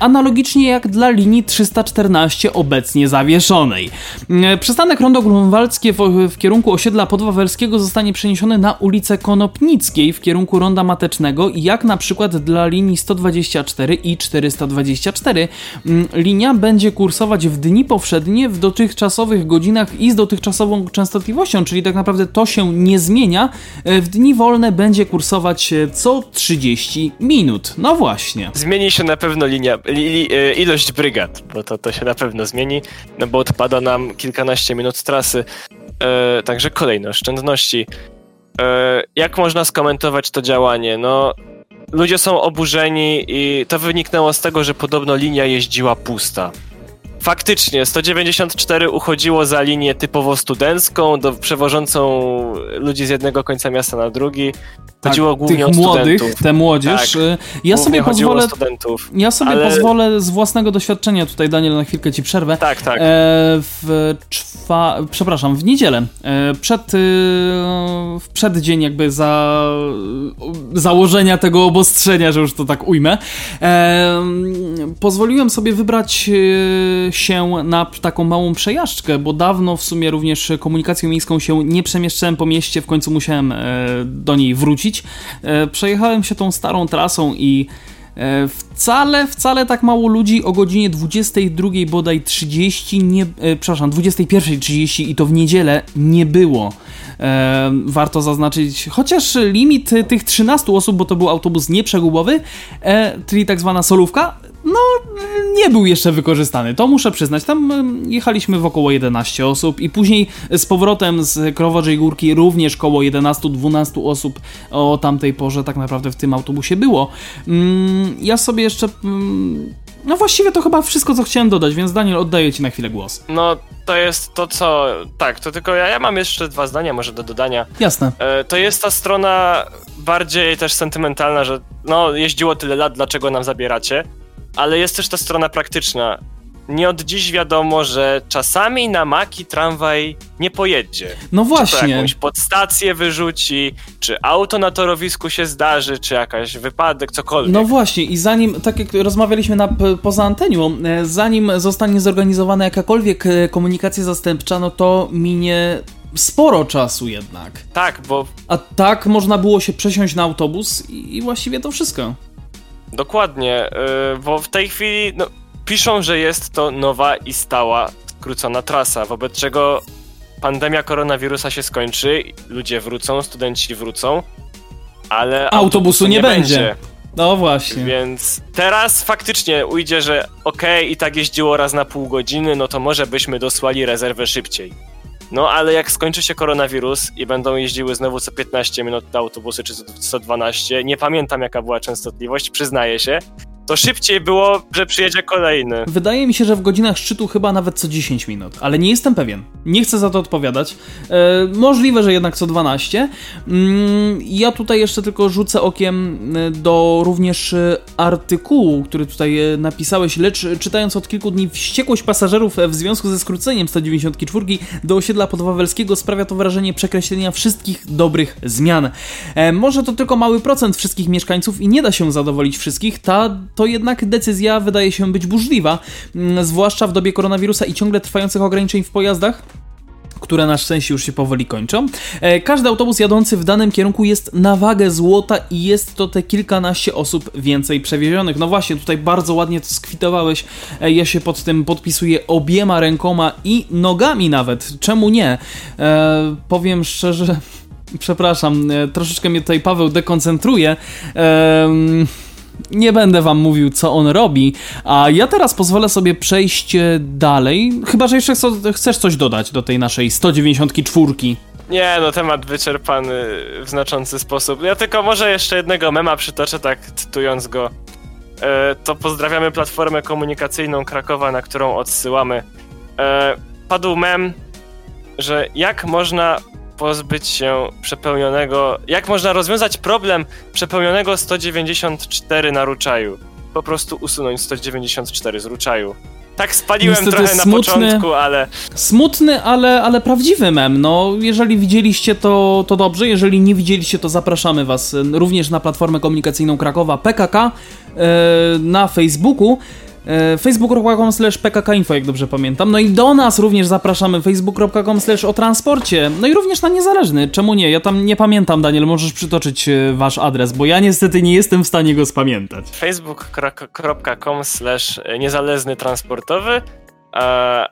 analogicznie jak dla linii 314 obecnie zawieszonej. Przystanek Przystanek Rondo Grunwaldzkie w, w, kierunku osiedla Podwawelskiego zostanie przeniesiony na ulicę Konopnickiej w kierunku Ronda Matecznego, jak na przykład dla linii 124 i 424. Mm, linia będzie kursować w dni powszednie w dotychczasowych godzinach i z dotychczasową częstotliwością, czyli tak naprawdę to się nie zmienia. E, w dni wolne będzie kursować e, co 30 minut. No właśnie. Zmieni się na pewno linia, li, li, e, ilość brygad, bo to, to się na pewno zmieni, no bo odpada nam kilkanaście minut trasy. E, także kolejne oszczędności. E, jak można skomentować to działanie? No, ludzie są oburzeni i to wyniknęło z tego, że podobno linia jeździła pusta. Faktycznie, 194 uchodziło za linię typowo studencką, do, przewożącą ludzi z jednego końca miasta na drugi. Chodziło tak, głównie tych o młodych, studentów. tę młodzież. Tak, ja sobie pozwolę. ja sobie ale... pozwolę z własnego doświadczenia tutaj, Daniel, na chwilkę ci przerwę. Tak, tak. E, w czwa... Przepraszam, w niedzielę, e, przed, e, w przeddzień jakby za założenia tego obostrzenia, że już to tak ujmę, e, pozwoliłem sobie wybrać e, się na taką małą przejażdżkę, bo dawno w sumie również komunikacją miejską się nie przemieszczałem po mieście, w końcu musiałem e, do niej wrócić. E, przejechałem się tą starą trasą i e, Wcale, wcale tak mało ludzi o godzinie 22 bodaj 30, nie, e, przepraszam, 21.30 i to w niedzielę nie było. Warto zaznaczyć, chociaż limit tych 13 osób, bo to był autobus nieprzegubowy, czyli tak zwana solówka, no nie był jeszcze wykorzystany, to muszę przyznać. Tam jechaliśmy w około 11 osób i później z powrotem z Krowodziej Górki również koło 11-12 osób o tamtej porze tak naprawdę w tym autobusie było. Mm, ja sobie jeszcze... Mm, no właściwie to chyba wszystko, co chciałem dodać, więc Daniel, oddaję ci na chwilę głos. No, to jest to, co... Tak, to tylko ja, ja mam jeszcze dwa zdania może do dodania. Jasne. E, to jest ta strona bardziej też sentymentalna, że no, jeździło tyle lat, dlaczego nam zabieracie? Ale jest też ta strona praktyczna. Nie od dziś wiadomo, że czasami na maki tramwaj nie pojedzie. No właśnie. Czy to jakąś podstację wyrzuci, czy auto na torowisku się zdarzy, czy jakaś wypadek, cokolwiek. No właśnie i zanim, tak jak rozmawialiśmy na, poza antenią, e, zanim zostanie zorganizowana jakakolwiek e, komunikacja zastępcza, no to minie sporo czasu jednak. Tak, bo... A tak można było się przesiąść na autobus i, i właściwie to wszystko. Dokładnie, yy, bo w tej chwili no, piszą, że jest to nowa i stała skrócona trasa, wobec czego pandemia koronawirusa się skończy, ludzie wrócą, studenci wrócą, ale autobusu, autobusu nie, nie będzie. będzie. No właśnie. Więc teraz faktycznie ujdzie, że okej, okay, i tak jeździło raz na pół godziny, no to może byśmy dosłali rezerwę szybciej. No ale jak skończy się koronawirus i będą jeździły znowu co 15 minut te autobusy, czy co 12, nie pamiętam jaka była częstotliwość, przyznaję się, to szybciej było, że przyjedzie kolejny. Wydaje mi się, że w godzinach szczytu chyba nawet co 10 minut, ale nie jestem pewien. Nie chcę za to odpowiadać. E, możliwe, że jednak co 12. Mm, ja tutaj jeszcze tylko rzucę okiem e, do również e, artykułu, który tutaj e, napisałeś, lecz czytając od kilku dni wściekłość pasażerów w związku ze skróceniem 194 do osiedla podwawelskiego sprawia to wrażenie przekreślenia wszystkich dobrych zmian. E, może to tylko mały procent wszystkich mieszkańców i nie da się zadowolić wszystkich. Ta to jednak decyzja wydaje się być burzliwa, mm, zwłaszcza w dobie koronawirusa i ciągle trwających ograniczeń w pojazdach które na szczęście już się powoli kończą. E, każdy autobus jadący w danym kierunku jest na wagę złota i jest to te kilkanaście osób więcej przewiezionych. No właśnie, tutaj bardzo ładnie to skwitowałeś. E, ja się pod tym podpisuję obiema rękoma i nogami nawet. Czemu nie? E, powiem szczerze, przepraszam, e, troszeczkę mnie tutaj Paweł dekoncentruje. E, nie będę wam mówił, co on robi, a ja teraz pozwolę sobie przejść e, dalej. Chyba, że jeszcze chcesz coś dodać do tej naszej 194. Nie, no temat wyczerpany w znaczący sposób. Ja tylko może jeszcze jednego mema przytoczę, tak cytując go. E, to pozdrawiamy platformę komunikacyjną Krakowa, na którą odsyłamy. E, padł mem, że jak można pozbyć się przepełnionego. Jak można rozwiązać problem przepełnionego 194 na ruczaju? Po prostu usunąć 194 z ruczaju. Tak spaliłem Niestety trochę smutny, na początku, ale. Smutny, ale, ale prawdziwy mem. No, jeżeli widzieliście to, to dobrze, jeżeli nie widzieliście, to zapraszamy Was również na platformę komunikacyjną Krakowa PKK, yy, na Facebooku. E, facebook.com slash pkkinfo, jak dobrze pamiętam. No i do nas również zapraszamy facebook.com slash o transporcie. No i również na niezależny. Czemu nie? Ja tam nie pamiętam, Daniel, możesz przytoczyć e, wasz adres, bo ja niestety nie jestem w stanie go spamiętać. facebook.com slash niezależny transportowy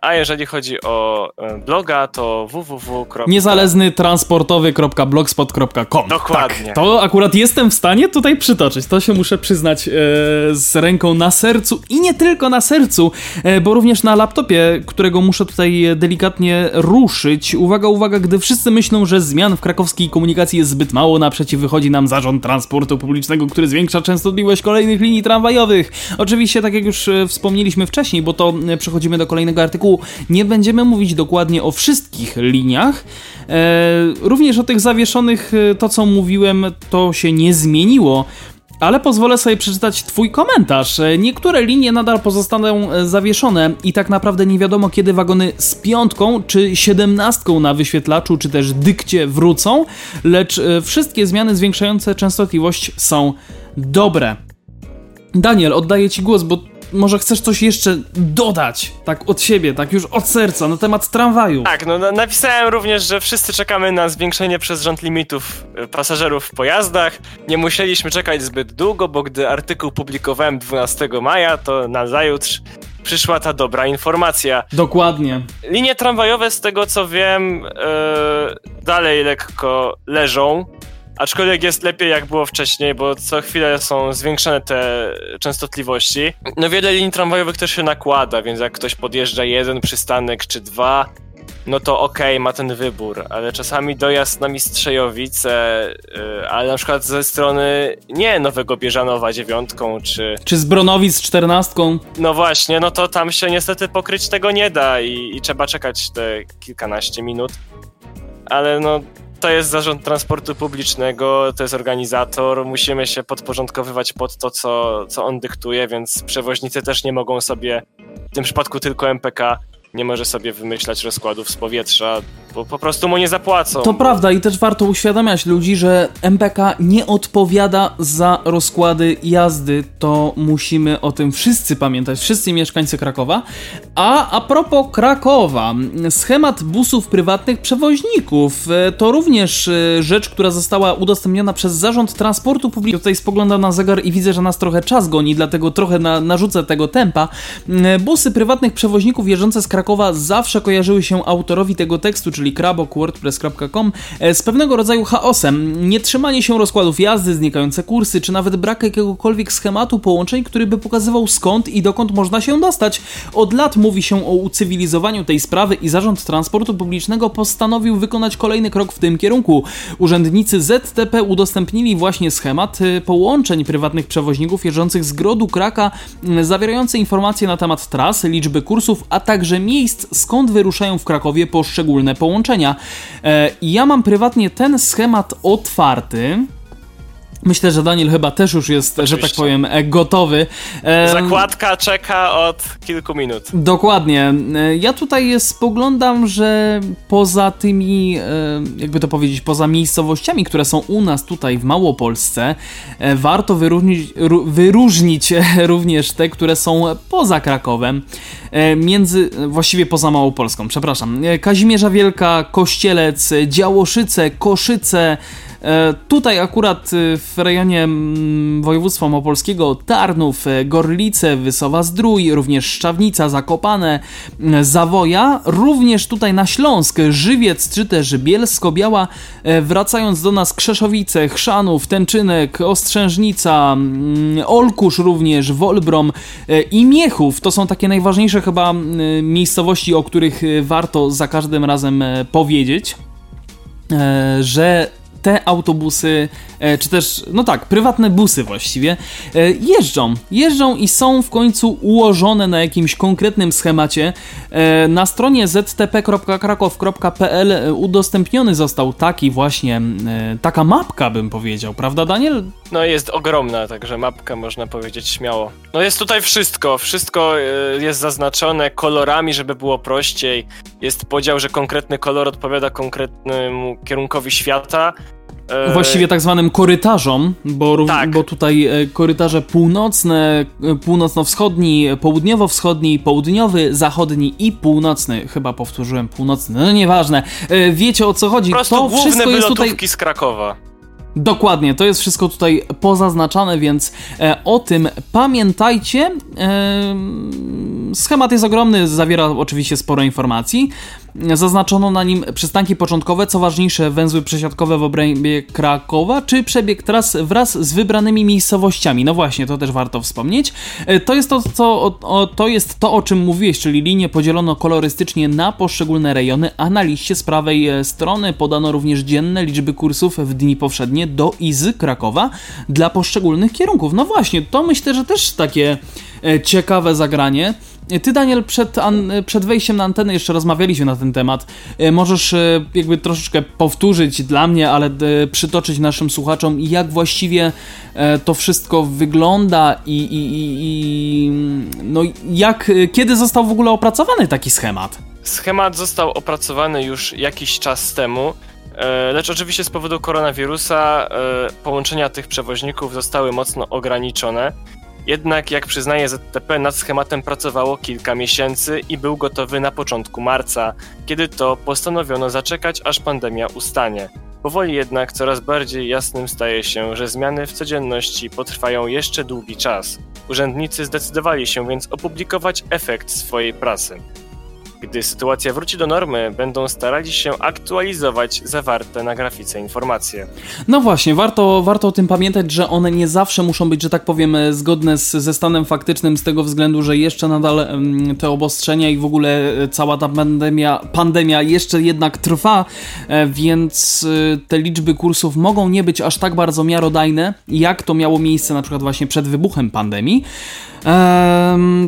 a jeżeli chodzi o e, bloga, to www. Niezależny transportowy.blogspot.com. Dokładnie. Tak, to akurat jestem w stanie tutaj przytoczyć. To się muszę przyznać e, z ręką na sercu i nie tylko na sercu, e, bo również na laptopie, którego muszę tutaj delikatnie ruszyć. Uwaga, uwaga, gdy wszyscy myślą, że zmian w krakowskiej komunikacji jest zbyt mało, naprzeciw wychodzi nam zarząd transportu publicznego, który zwiększa częstotliwość kolejnych linii tramwajowych. Oczywiście, tak jak już e, wspomnieliśmy wcześniej, bo to e, przechodzimy do kolejnego artykułu. Nie będziemy mówić dokładnie o wszystkich liniach. E, również o tych zawieszonych, e, to co mówiłem, to się nie zmieniło. Ale pozwolę sobie przeczytać Twój komentarz. E, niektóre linie nadal pozostaną zawieszone i tak naprawdę nie wiadomo, kiedy wagony z piątką czy siedemnastką na wyświetlaczu, czy też dykcie wrócą, lecz wszystkie zmiany zwiększające częstotliwość są dobre. Daniel, oddaję Ci głos, bo może chcesz coś jeszcze dodać, tak od siebie, tak już od serca, na temat tramwaju. Tak, no napisałem również, że wszyscy czekamy na zwiększenie przez rząd limitów e, pasażerów w pojazdach. Nie musieliśmy czekać zbyt długo, bo gdy artykuł publikowałem 12 maja, to na zajutrz przyszła ta dobra informacja. Dokładnie. Linie tramwajowe, z tego co wiem, yy, dalej lekko leżą. Aczkolwiek jest lepiej jak było wcześniej, bo co chwilę są zwiększone te częstotliwości. No wiele linii tramwajowych też się nakłada, więc jak ktoś podjeżdża jeden przystanek czy dwa, no to okej, okay, ma ten wybór, ale czasami dojazd na Mistrzejowice, yy, ale na przykład ze strony nie Nowego Bieżanowa dziewiątką, czy... Czy z Bronowic czternastką. No właśnie, no to tam się niestety pokryć tego nie da i, i trzeba czekać te kilkanaście minut. Ale no, to jest zarząd transportu publicznego, to jest organizator, musimy się podporządkowywać pod to, co, co on dyktuje, więc przewoźnicy też nie mogą sobie, w tym przypadku tylko MPK, nie może sobie wymyślać rozkładów z powietrza, bo po prostu mu nie zapłacą. To prawda i też warto uświadamiać ludzi, że MPK nie odpowiada za rozkłady jazdy. To musimy o tym wszyscy pamiętać, wszyscy mieszkańcy Krakowa. A a propos Krakowa, schemat busów prywatnych przewoźników e, to również e, rzecz, która została udostępniona przez Zarząd Transportu Publicznego. Tutaj spoglądam na zegar i widzę, że nas trochę czas goni, dlatego trochę na, narzucę tego tempa. E, busy prywatnych przewoźników jeżdżące z Krakowa zawsze kojarzyły się autorowi tego tekstu, czyli czyli krabok.wordpress.com, e, z pewnego rodzaju chaosem. Nietrzymanie się rozkładów jazdy, znikające kursy, czy nawet brak jakiegokolwiek schematu połączeń, który by pokazywał skąd i dokąd można się dostać. Od lat mówi się o ucywilizowaniu tej sprawy i Zarząd Transportu Publicznego postanowił wykonać kolejny krok w tym kierunku. Urzędnicy ZTP udostępnili właśnie schemat e, połączeń prywatnych przewoźników jeżdżących z Grodu Kraka, zawierający informacje na temat tras, liczby kursów, a także miejsc, skąd wyruszają w Krakowie poszczególne połączenia połączenia. E, ja mam prywatnie ten schemat otwarty. Myślę, że Daniel chyba też już jest, Oczywiście. że tak powiem, e, gotowy. E, Zakładka czeka od kilku minut. Dokładnie. Ja tutaj spoglądam, że poza tymi, jakby to powiedzieć, poza miejscowościami, które są u nas tutaj w Małopolsce, warto wyróżnić, wyróżnić również te, które są poza Krakowem. E, między, właściwie poza Małopolską, przepraszam, e, Kazimierza Wielka, Kościelec, Działoszyce, Koszyce, e, Tutaj akurat w rejonie mm, województwa małopolskiego Tarnów, Gorlice, Wysowa Zdrój, również Szczawnica, Zakopane, Zawoja, również tutaj na Śląsk, Żywiec czy też Bielsko-Biała, wracając do nas Krzeszowice, Chrzanów, Tęczynek, Ostrzężnica, mm, Olkusz również, Wolbrom i Miechów. To są takie najważniejsze chyba miejscowości, o których y, warto za każdym razem e, powiedzieć, e, że te autobusy, e, czy też, no tak, prywatne busy właściwie, e, jeżdżą. Jeżdżą i są w końcu ułożone na jakimś konkretnym schemacie. E, na stronie ztp.krakow.pl udostępniony został taki właśnie, taka mapka bym powiedział, prawda Daniel? No jest ogromna, także mapka można powiedzieć śmiało. No jest tutaj wszystko, wszystko jest zaznaczone kolorami, żeby było prościej. Jest podział, że konkretny kolor odpowiada konkretnemu kierunkowi świata, E, Właściwie tak zwanym korytarzom, bo, tak. bo tutaj e, korytarze północne, e, północno-wschodni, południowo-wschodni, południowy, zachodni i północny. Chyba powtórzyłem północny, no nieważne. Wiecie o co chodzi. Po prostu to wszystko jest tutaj z Krakowa. Dokładnie, to jest wszystko tutaj pozaznaczane, więc e, o tym pamiętajcie. E, schemat jest ogromny, zawiera oczywiście sporo informacji. Zaznaczono na nim przystanki początkowe, co ważniejsze węzły przesiadkowe w obrębie Krakowa, czy przebieg tras wraz z wybranymi miejscowościami. No właśnie, to też warto wspomnieć. E, to jest to, co, o, to jest to, o czym mówiłeś, czyli linie podzielono kolorystycznie na poszczególne rejony, a na liście z prawej e, strony podano również dzienne liczby kursów w dni powszednie do Izy Krakowa dla poszczególnych kierunków. No właśnie, to myślę, że też takie e, ciekawe zagranie. Ty, Daniel, przed, an, przed wejściem na antenę jeszcze rozmawialiśmy na ten temat. E, możesz e, jakby troszeczkę powtórzyć dla mnie, ale e, przytoczyć naszym słuchaczom, jak właściwie to wszystko wygląda i, i, i no jak, kiedy został w ogóle opracowany taki schemat? Schemat został opracowany już jakiś czas temu. Lecz oczywiście z powodu koronawirusa połączenia tych przewoźników zostały mocno ograniczone. Jednak, jak przyznaje ZTP, nad schematem pracowało kilka miesięcy i był gotowy na początku marca, kiedy to postanowiono zaczekać, aż pandemia ustanie. Powoli jednak coraz bardziej jasnym staje się, że zmiany w codzienności potrwają jeszcze długi czas. Urzędnicy zdecydowali się więc opublikować efekt swojej pracy. Gdy sytuacja wróci do normy, będą starali się aktualizować zawarte na grafice informacje. No właśnie, warto, warto o tym pamiętać, że one nie zawsze muszą być, że tak powiem, zgodne z, ze stanem faktycznym, z tego względu, że jeszcze nadal te obostrzenia i w ogóle cała ta pandemia, pandemia jeszcze jednak trwa, e, więc e, te liczby kursów mogą nie być aż tak bardzo miarodajne, jak to miało miejsce na przykład właśnie przed wybuchem pandemii.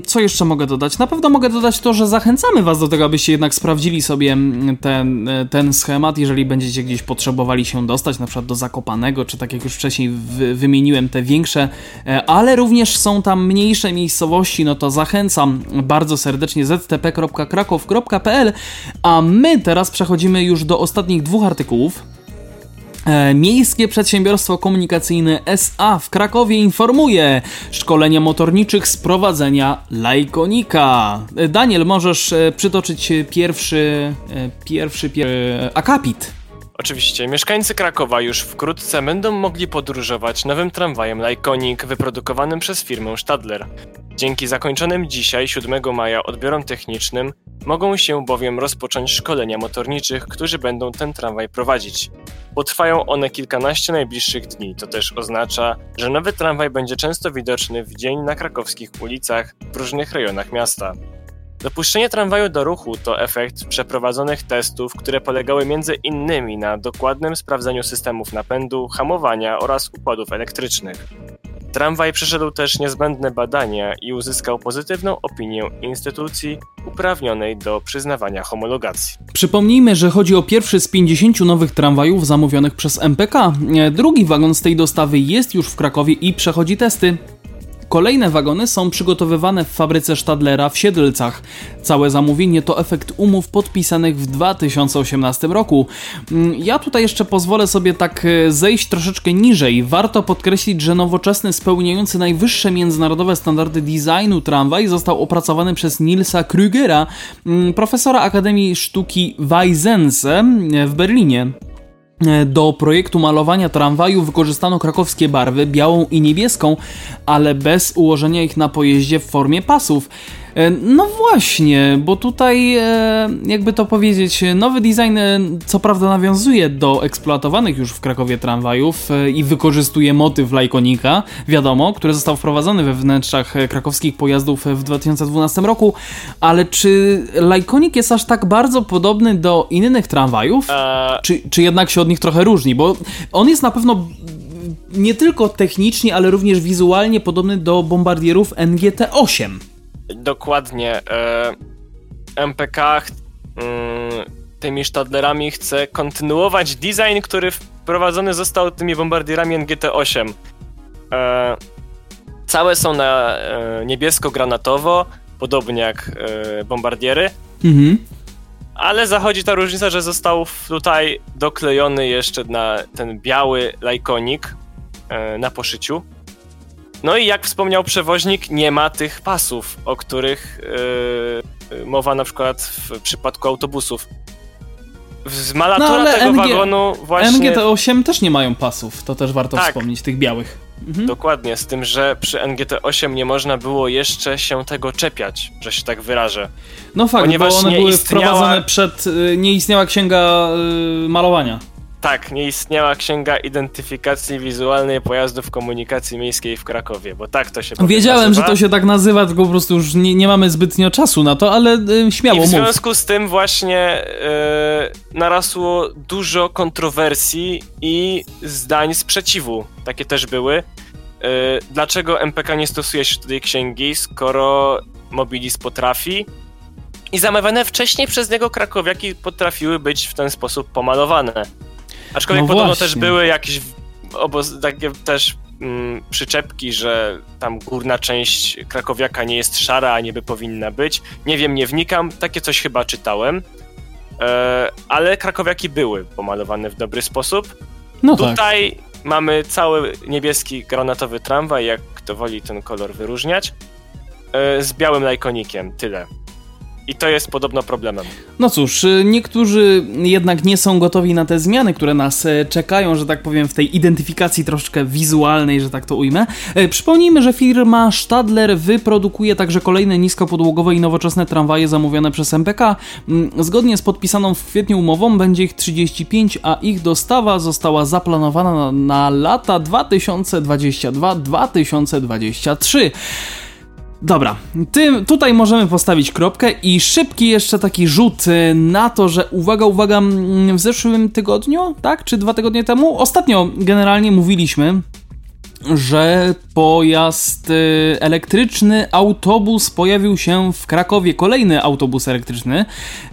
Co jeszcze mogę dodać? Na pewno mogę dodać to, że zachęcamy Was do tego, abyście jednak sprawdzili sobie mm, ten, e, ten schemat, jeżeli będziecie gdzieś potrzebowali się dostać, na przykład do Zakopanego, czy tak jak już wcześniej wymieniłem, te większe, e, ale również są tam mniejsze miejscowości, no to zachęcam bardzo serdecznie ztp.krakow.pl, a my teraz przechodzimy już do ostatnich dwóch artykułów. E, Miejskie Przedsiębiorstwo Komunikacyjne SA w Krakowie informuje szkolenia motorniczych z prowadzenia Lajkonika. E, Daniel, możesz e, przytoczyć pierwszy, pierwszy, akapit. Oczywiście, mieszkańcy Krakowa już wkrótce będą mogli podróżować nowym tramwajem Lajkonik wyprodukowanym przez firmę Stadler. Dzięki zakończonym dzisiaj, 7 maja, odbiorom technicznym mogą się bowiem rozpocząć szkolenia motorniczych, którzy będą ten tramwaj prowadzić. Potrwają one kilkanaście najbliższych dni. To też oznacza, że nowy tramwaj będzie często widoczny w dzień na krakowskich ulicach w różnych rejonach miasta. Dopuszczenie tramwaju do ruchu to efekt przeprowadzonych testów, które polegały między innymi na dokładnym sprawdzeniu systemów napędu, hamowania oraz układów elektrycznych. Tramwaj przeszedł też niezbędne badania i uzyskał pozytywną opinię instytucji uprawnionej do przyznawania homologacji. Przypomnijmy, że chodzi o pierwszy z 50 nowych tramwajów zamówionych przez MPK. Drugi wagon z tej dostawy jest już w Krakowie i przechodzi testy. Kolejne wagony są przygotowywane w fabryce Stadlera w Siedlcach. Całe zamówienie to efekt umów podpisanych w 2018 roku. Mm, ja tutaj jeszcze pozwolę sobie tak e, zejść troszeczkę niżej. Warto podkreślić, że nowoczesny, spełniający najwyższe międzynarodowe standardy designu tramwaj został opracowany przez Nilsa Krügera, mm, profesora Akademii Sztuki Weizense w Berlinie. E, do projektu malowania tramwaju wykorzystano krakowskie barwy, białą i niebieską, ale bez ułożenia ich na pojeździe w formie pasów. E, no właśnie, bo tutaj, e, jakby to powiedzieć, nowy design e, co prawda nawiązuje do eksploatowanych już w Krakowie tramwajów i wykorzystuje motyw lajkonika, wiadomo, który został wprowadzony we wnętrzach krakowskich pojazdów w 2012 roku, ale czy lajkonik jest aż tak bardzo podobny do innych tramwajów? Czy, czy jednak się od nich trochę różni? Bo on jest na pewno nie tylko technicznie, ale również wizualnie podobny do bombardierów NGT-8 dokładnie e, MPK mm, tymi Stadlerami chce kontynuować design, który wprowadzony został tymi bombardierami NGT-8. E, całe są na e, niebiesko-granatowo, podobnie jak bombardiery. Mhm. ale zachodzi ta różnica, że został tutaj doklejony jeszcze na ten biały lajkonik na poszyciu. No i jak wspomniał przewoźnik, nie ma tych pasów, o których yy, mowa na przykład w przypadku autobusów. Z malatora No, tego MG wagonu właśnie... MGT-8 też nie mają pasów, to też warto Tak. wspomnieć, tych białych. Mhm. Dokładnie, z tym, że przy NGT-8 nie można było jeszcze się tego czepiać, że się tak wyrażę. No fakt, Ponieważ bo one nie były istniała- wprowadzone przed... y, Nie istniała księga y, malowania. Tak, nie istniała księga identyfikacji wizualnej pojazdów komunikacji miejskiej w Krakowie, bo tak to się Wiedziałem, nazywa. że to się tak nazywa, tylko po prostu już nie, nie mamy zbytnio czasu na to, ale y, I śmiało w mów. związku z tym właśnie narasło dużo kontrowersji i zdań sprzeciwu. Takie też były. E, dlaczego MPK nie stosuje się do tej księgi, skoro Mobilis potrafi? I zamawiane wcześniej przez niego krakowiaki potrafiły być w ten sposób pomalowane. Aczkolwiek No podobno właśnie. też były jakieś oboz, takie też mm, przyczepki, że tam górna część krakowiaka nie jest szara, a niby powinna być. Nie wiem, nie wnikam, takie coś chyba czytałem. E, ale krakowiaki były pomalowane w dobry sposób. No tak. Tutaj mamy cały niebieski granatowy tramwaj, jak kto woli ten kolor wyróżniać, e, z białym lajkonikiem, tyle. I to jest podobno problemem. No cóż, y, niektórzy jednak nie są gotowi na te zmiany, które nas e, czekają, że tak powiem, w tej identyfikacji troszkę wizualnej, że tak to ujmę. E, Przypomnijmy, że firma Stadler wyprodukuje także kolejne niskopodłogowe i nowoczesne tramwaje zamówione przez MPK. Mm, Zgodnie z podpisaną w kwietniu umową będzie ich 35, a ich dostawa została zaplanowana na, na lata 2022-2023. Dobra, tym, tutaj możemy postawić kropkę i szybki jeszcze taki rzut y, na to, że uwaga, uwaga, mm, w zeszłym tygodniu, tak, czy dwa tygodnie temu, ostatnio generalnie mówiliśmy, że pojazd y, elektryczny, autobus pojawił się w Krakowie, kolejny autobus elektryczny.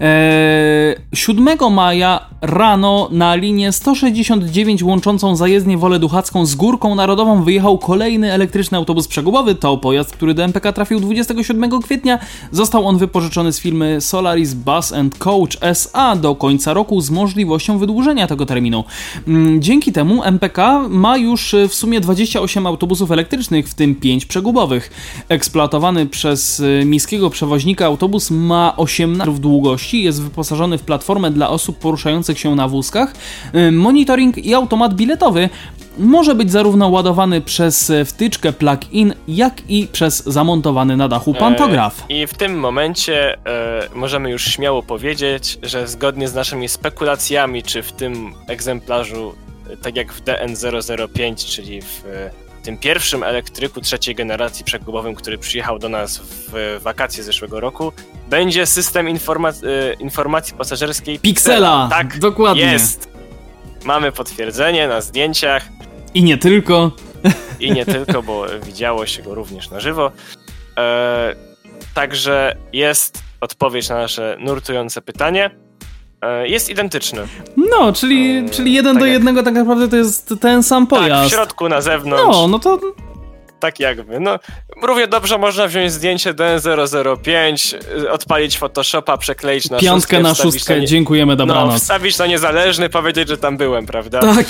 E, 7 maja rano na linię 169 łączącą zajezdnię Wolę Duchacką z Górką Narodową wyjechał kolejny elektryczny autobus przegubowy. To pojazd, który do MPK trafił 27 kwietnia. Został on wypożyczony z firmy Solaris Bus and Coach SA do końca roku z możliwością wydłużenia tego terminu. Mm, Dzięki temu MPK ma już y, w sumie 28 autobusów elektrycznych, w tym 5 przegubowych. Eksploatowany przez y, miejskiego przewoźnika autobus ma 18 metrów długości, jest wyposażony w platformę dla osób poruszających się na wózkach, y, monitoring i automat biletowy. Może być zarówno ładowany przez y, wtyczkę plug-in, jak i przez zamontowany na dachu pantograf. E, I w tym momencie e, możemy już śmiało powiedzieć, że zgodnie z naszymi spekulacjami, czy w tym egzemplarzu, tak jak w DN005, czyli w e, tym pierwszym elektryku trzeciej generacji przegubowym, który przyjechał do nas w wakacje zeszłego roku, będzie system informa- e, informacji pasażerskiej Pixela! Tak, Dokładnie. jest. Mamy potwierdzenie na zdjęciach. I nie tylko. I nie tylko, bo widziało się go również na żywo. E, także jest odpowiedź na nasze nurtujące pytanie. E, jest identyczny. No, czyli, czyli jeden tak do jednego tak naprawdę to jest ten sam Tak, w pojazd. środku, na zewnątrz, no, no to tak jakby. No, równie dobrze można wziąć zdjęcie DN005, y, odpalić Photoshopa, przekleić na piątkę szóstkę, na szóstkę, dziękujemy, No, dobranoc. wstawić na niezależny, powiedzieć, że tam byłem, prawda? tak.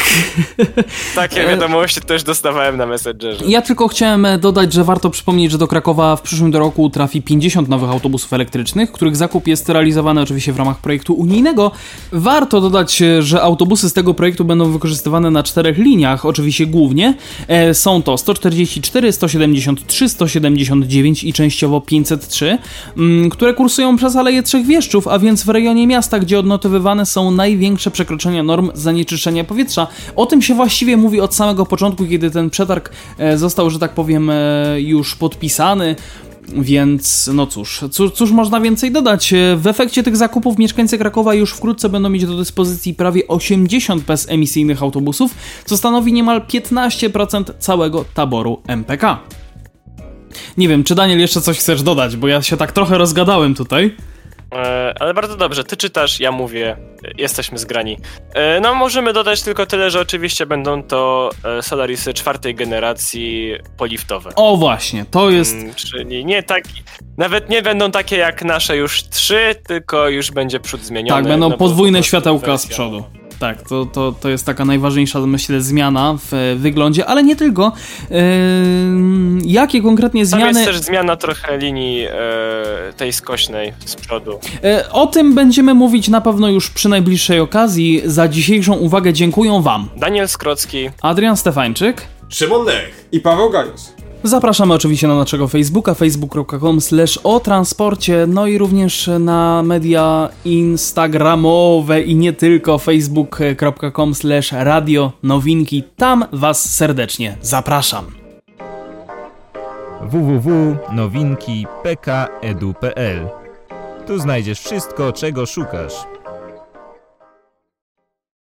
Takie wiadomości też dostawałem na Messengerze. Ja tylko chciałem e, dodać, że warto przypomnieć, że do Krakowa w przyszłym roku trafi 50 nowych autobusów elektrycznych, których zakup jest realizowany oczywiście w ramach projektu unijnego. Warto dodać, e, że autobusy z tego projektu będą wykorzystywane na czterech liniach, oczywiście głównie. E, Są to 144, 173, 179 i częściowo 503, mm, które kursują przez Aleje Trzech Wieszczów, a więc w rejonie miasta, gdzie odnotowywane są największe przekroczenia norm zanieczyszczenia powietrza. O tym się właściwie mówi od samego początku, kiedy ten przetarg e, został, że tak powiem, e, już podpisany. Więc no cóż, cóż, cóż można więcej dodać? E, W efekcie tych zakupów mieszkańcy Krakowa już wkrótce będą mieć do dyspozycji prawie 80 bezemisyjnych autobusów, co stanowi niemal 15% całego taboru MPK. Nie wiem, czy Daniel jeszcze coś chcesz dodać, bo ja się tak trochę rozgadałem tutaj. E, ale bardzo dobrze, ty czytasz, ja mówię, jesteśmy zgrani. E, no możemy dodać tylko tyle, że oczywiście będą to e, Solarisy czwartej generacji poliftowe. O właśnie, to jest... Mm, czyli nie tak, nawet nie będą takie jak nasze już trzy, tylko już będzie przód zmieniony. Tak, będą no podwójne światełka z przodu. Tak, to, to, to jest taka najważniejsza, myślę, zmiana w e, wyglądzie, ale nie tylko. Ehm, jakie konkretnie Tam zmiany... jest też zmiana trochę linii e, tej skośnej z przodu. E, O tym będziemy mówić na pewno już przy najbliższej okazji. Za dzisiejszą uwagę dziękuję Wam. Daniel Skrocki, Adrian Stefańczyk. Szymon Lech. I Paweł Gajos. Zapraszamy oczywiście na naszego Facebooka, facebook.com slash o transporcie, no i również na media instagramowe i nie tylko, facebook.com slash radio nowinki. Tam Was serdecznie zapraszam. www.nowinki.pk.edu.pl Tu znajdziesz wszystko, czego szukasz.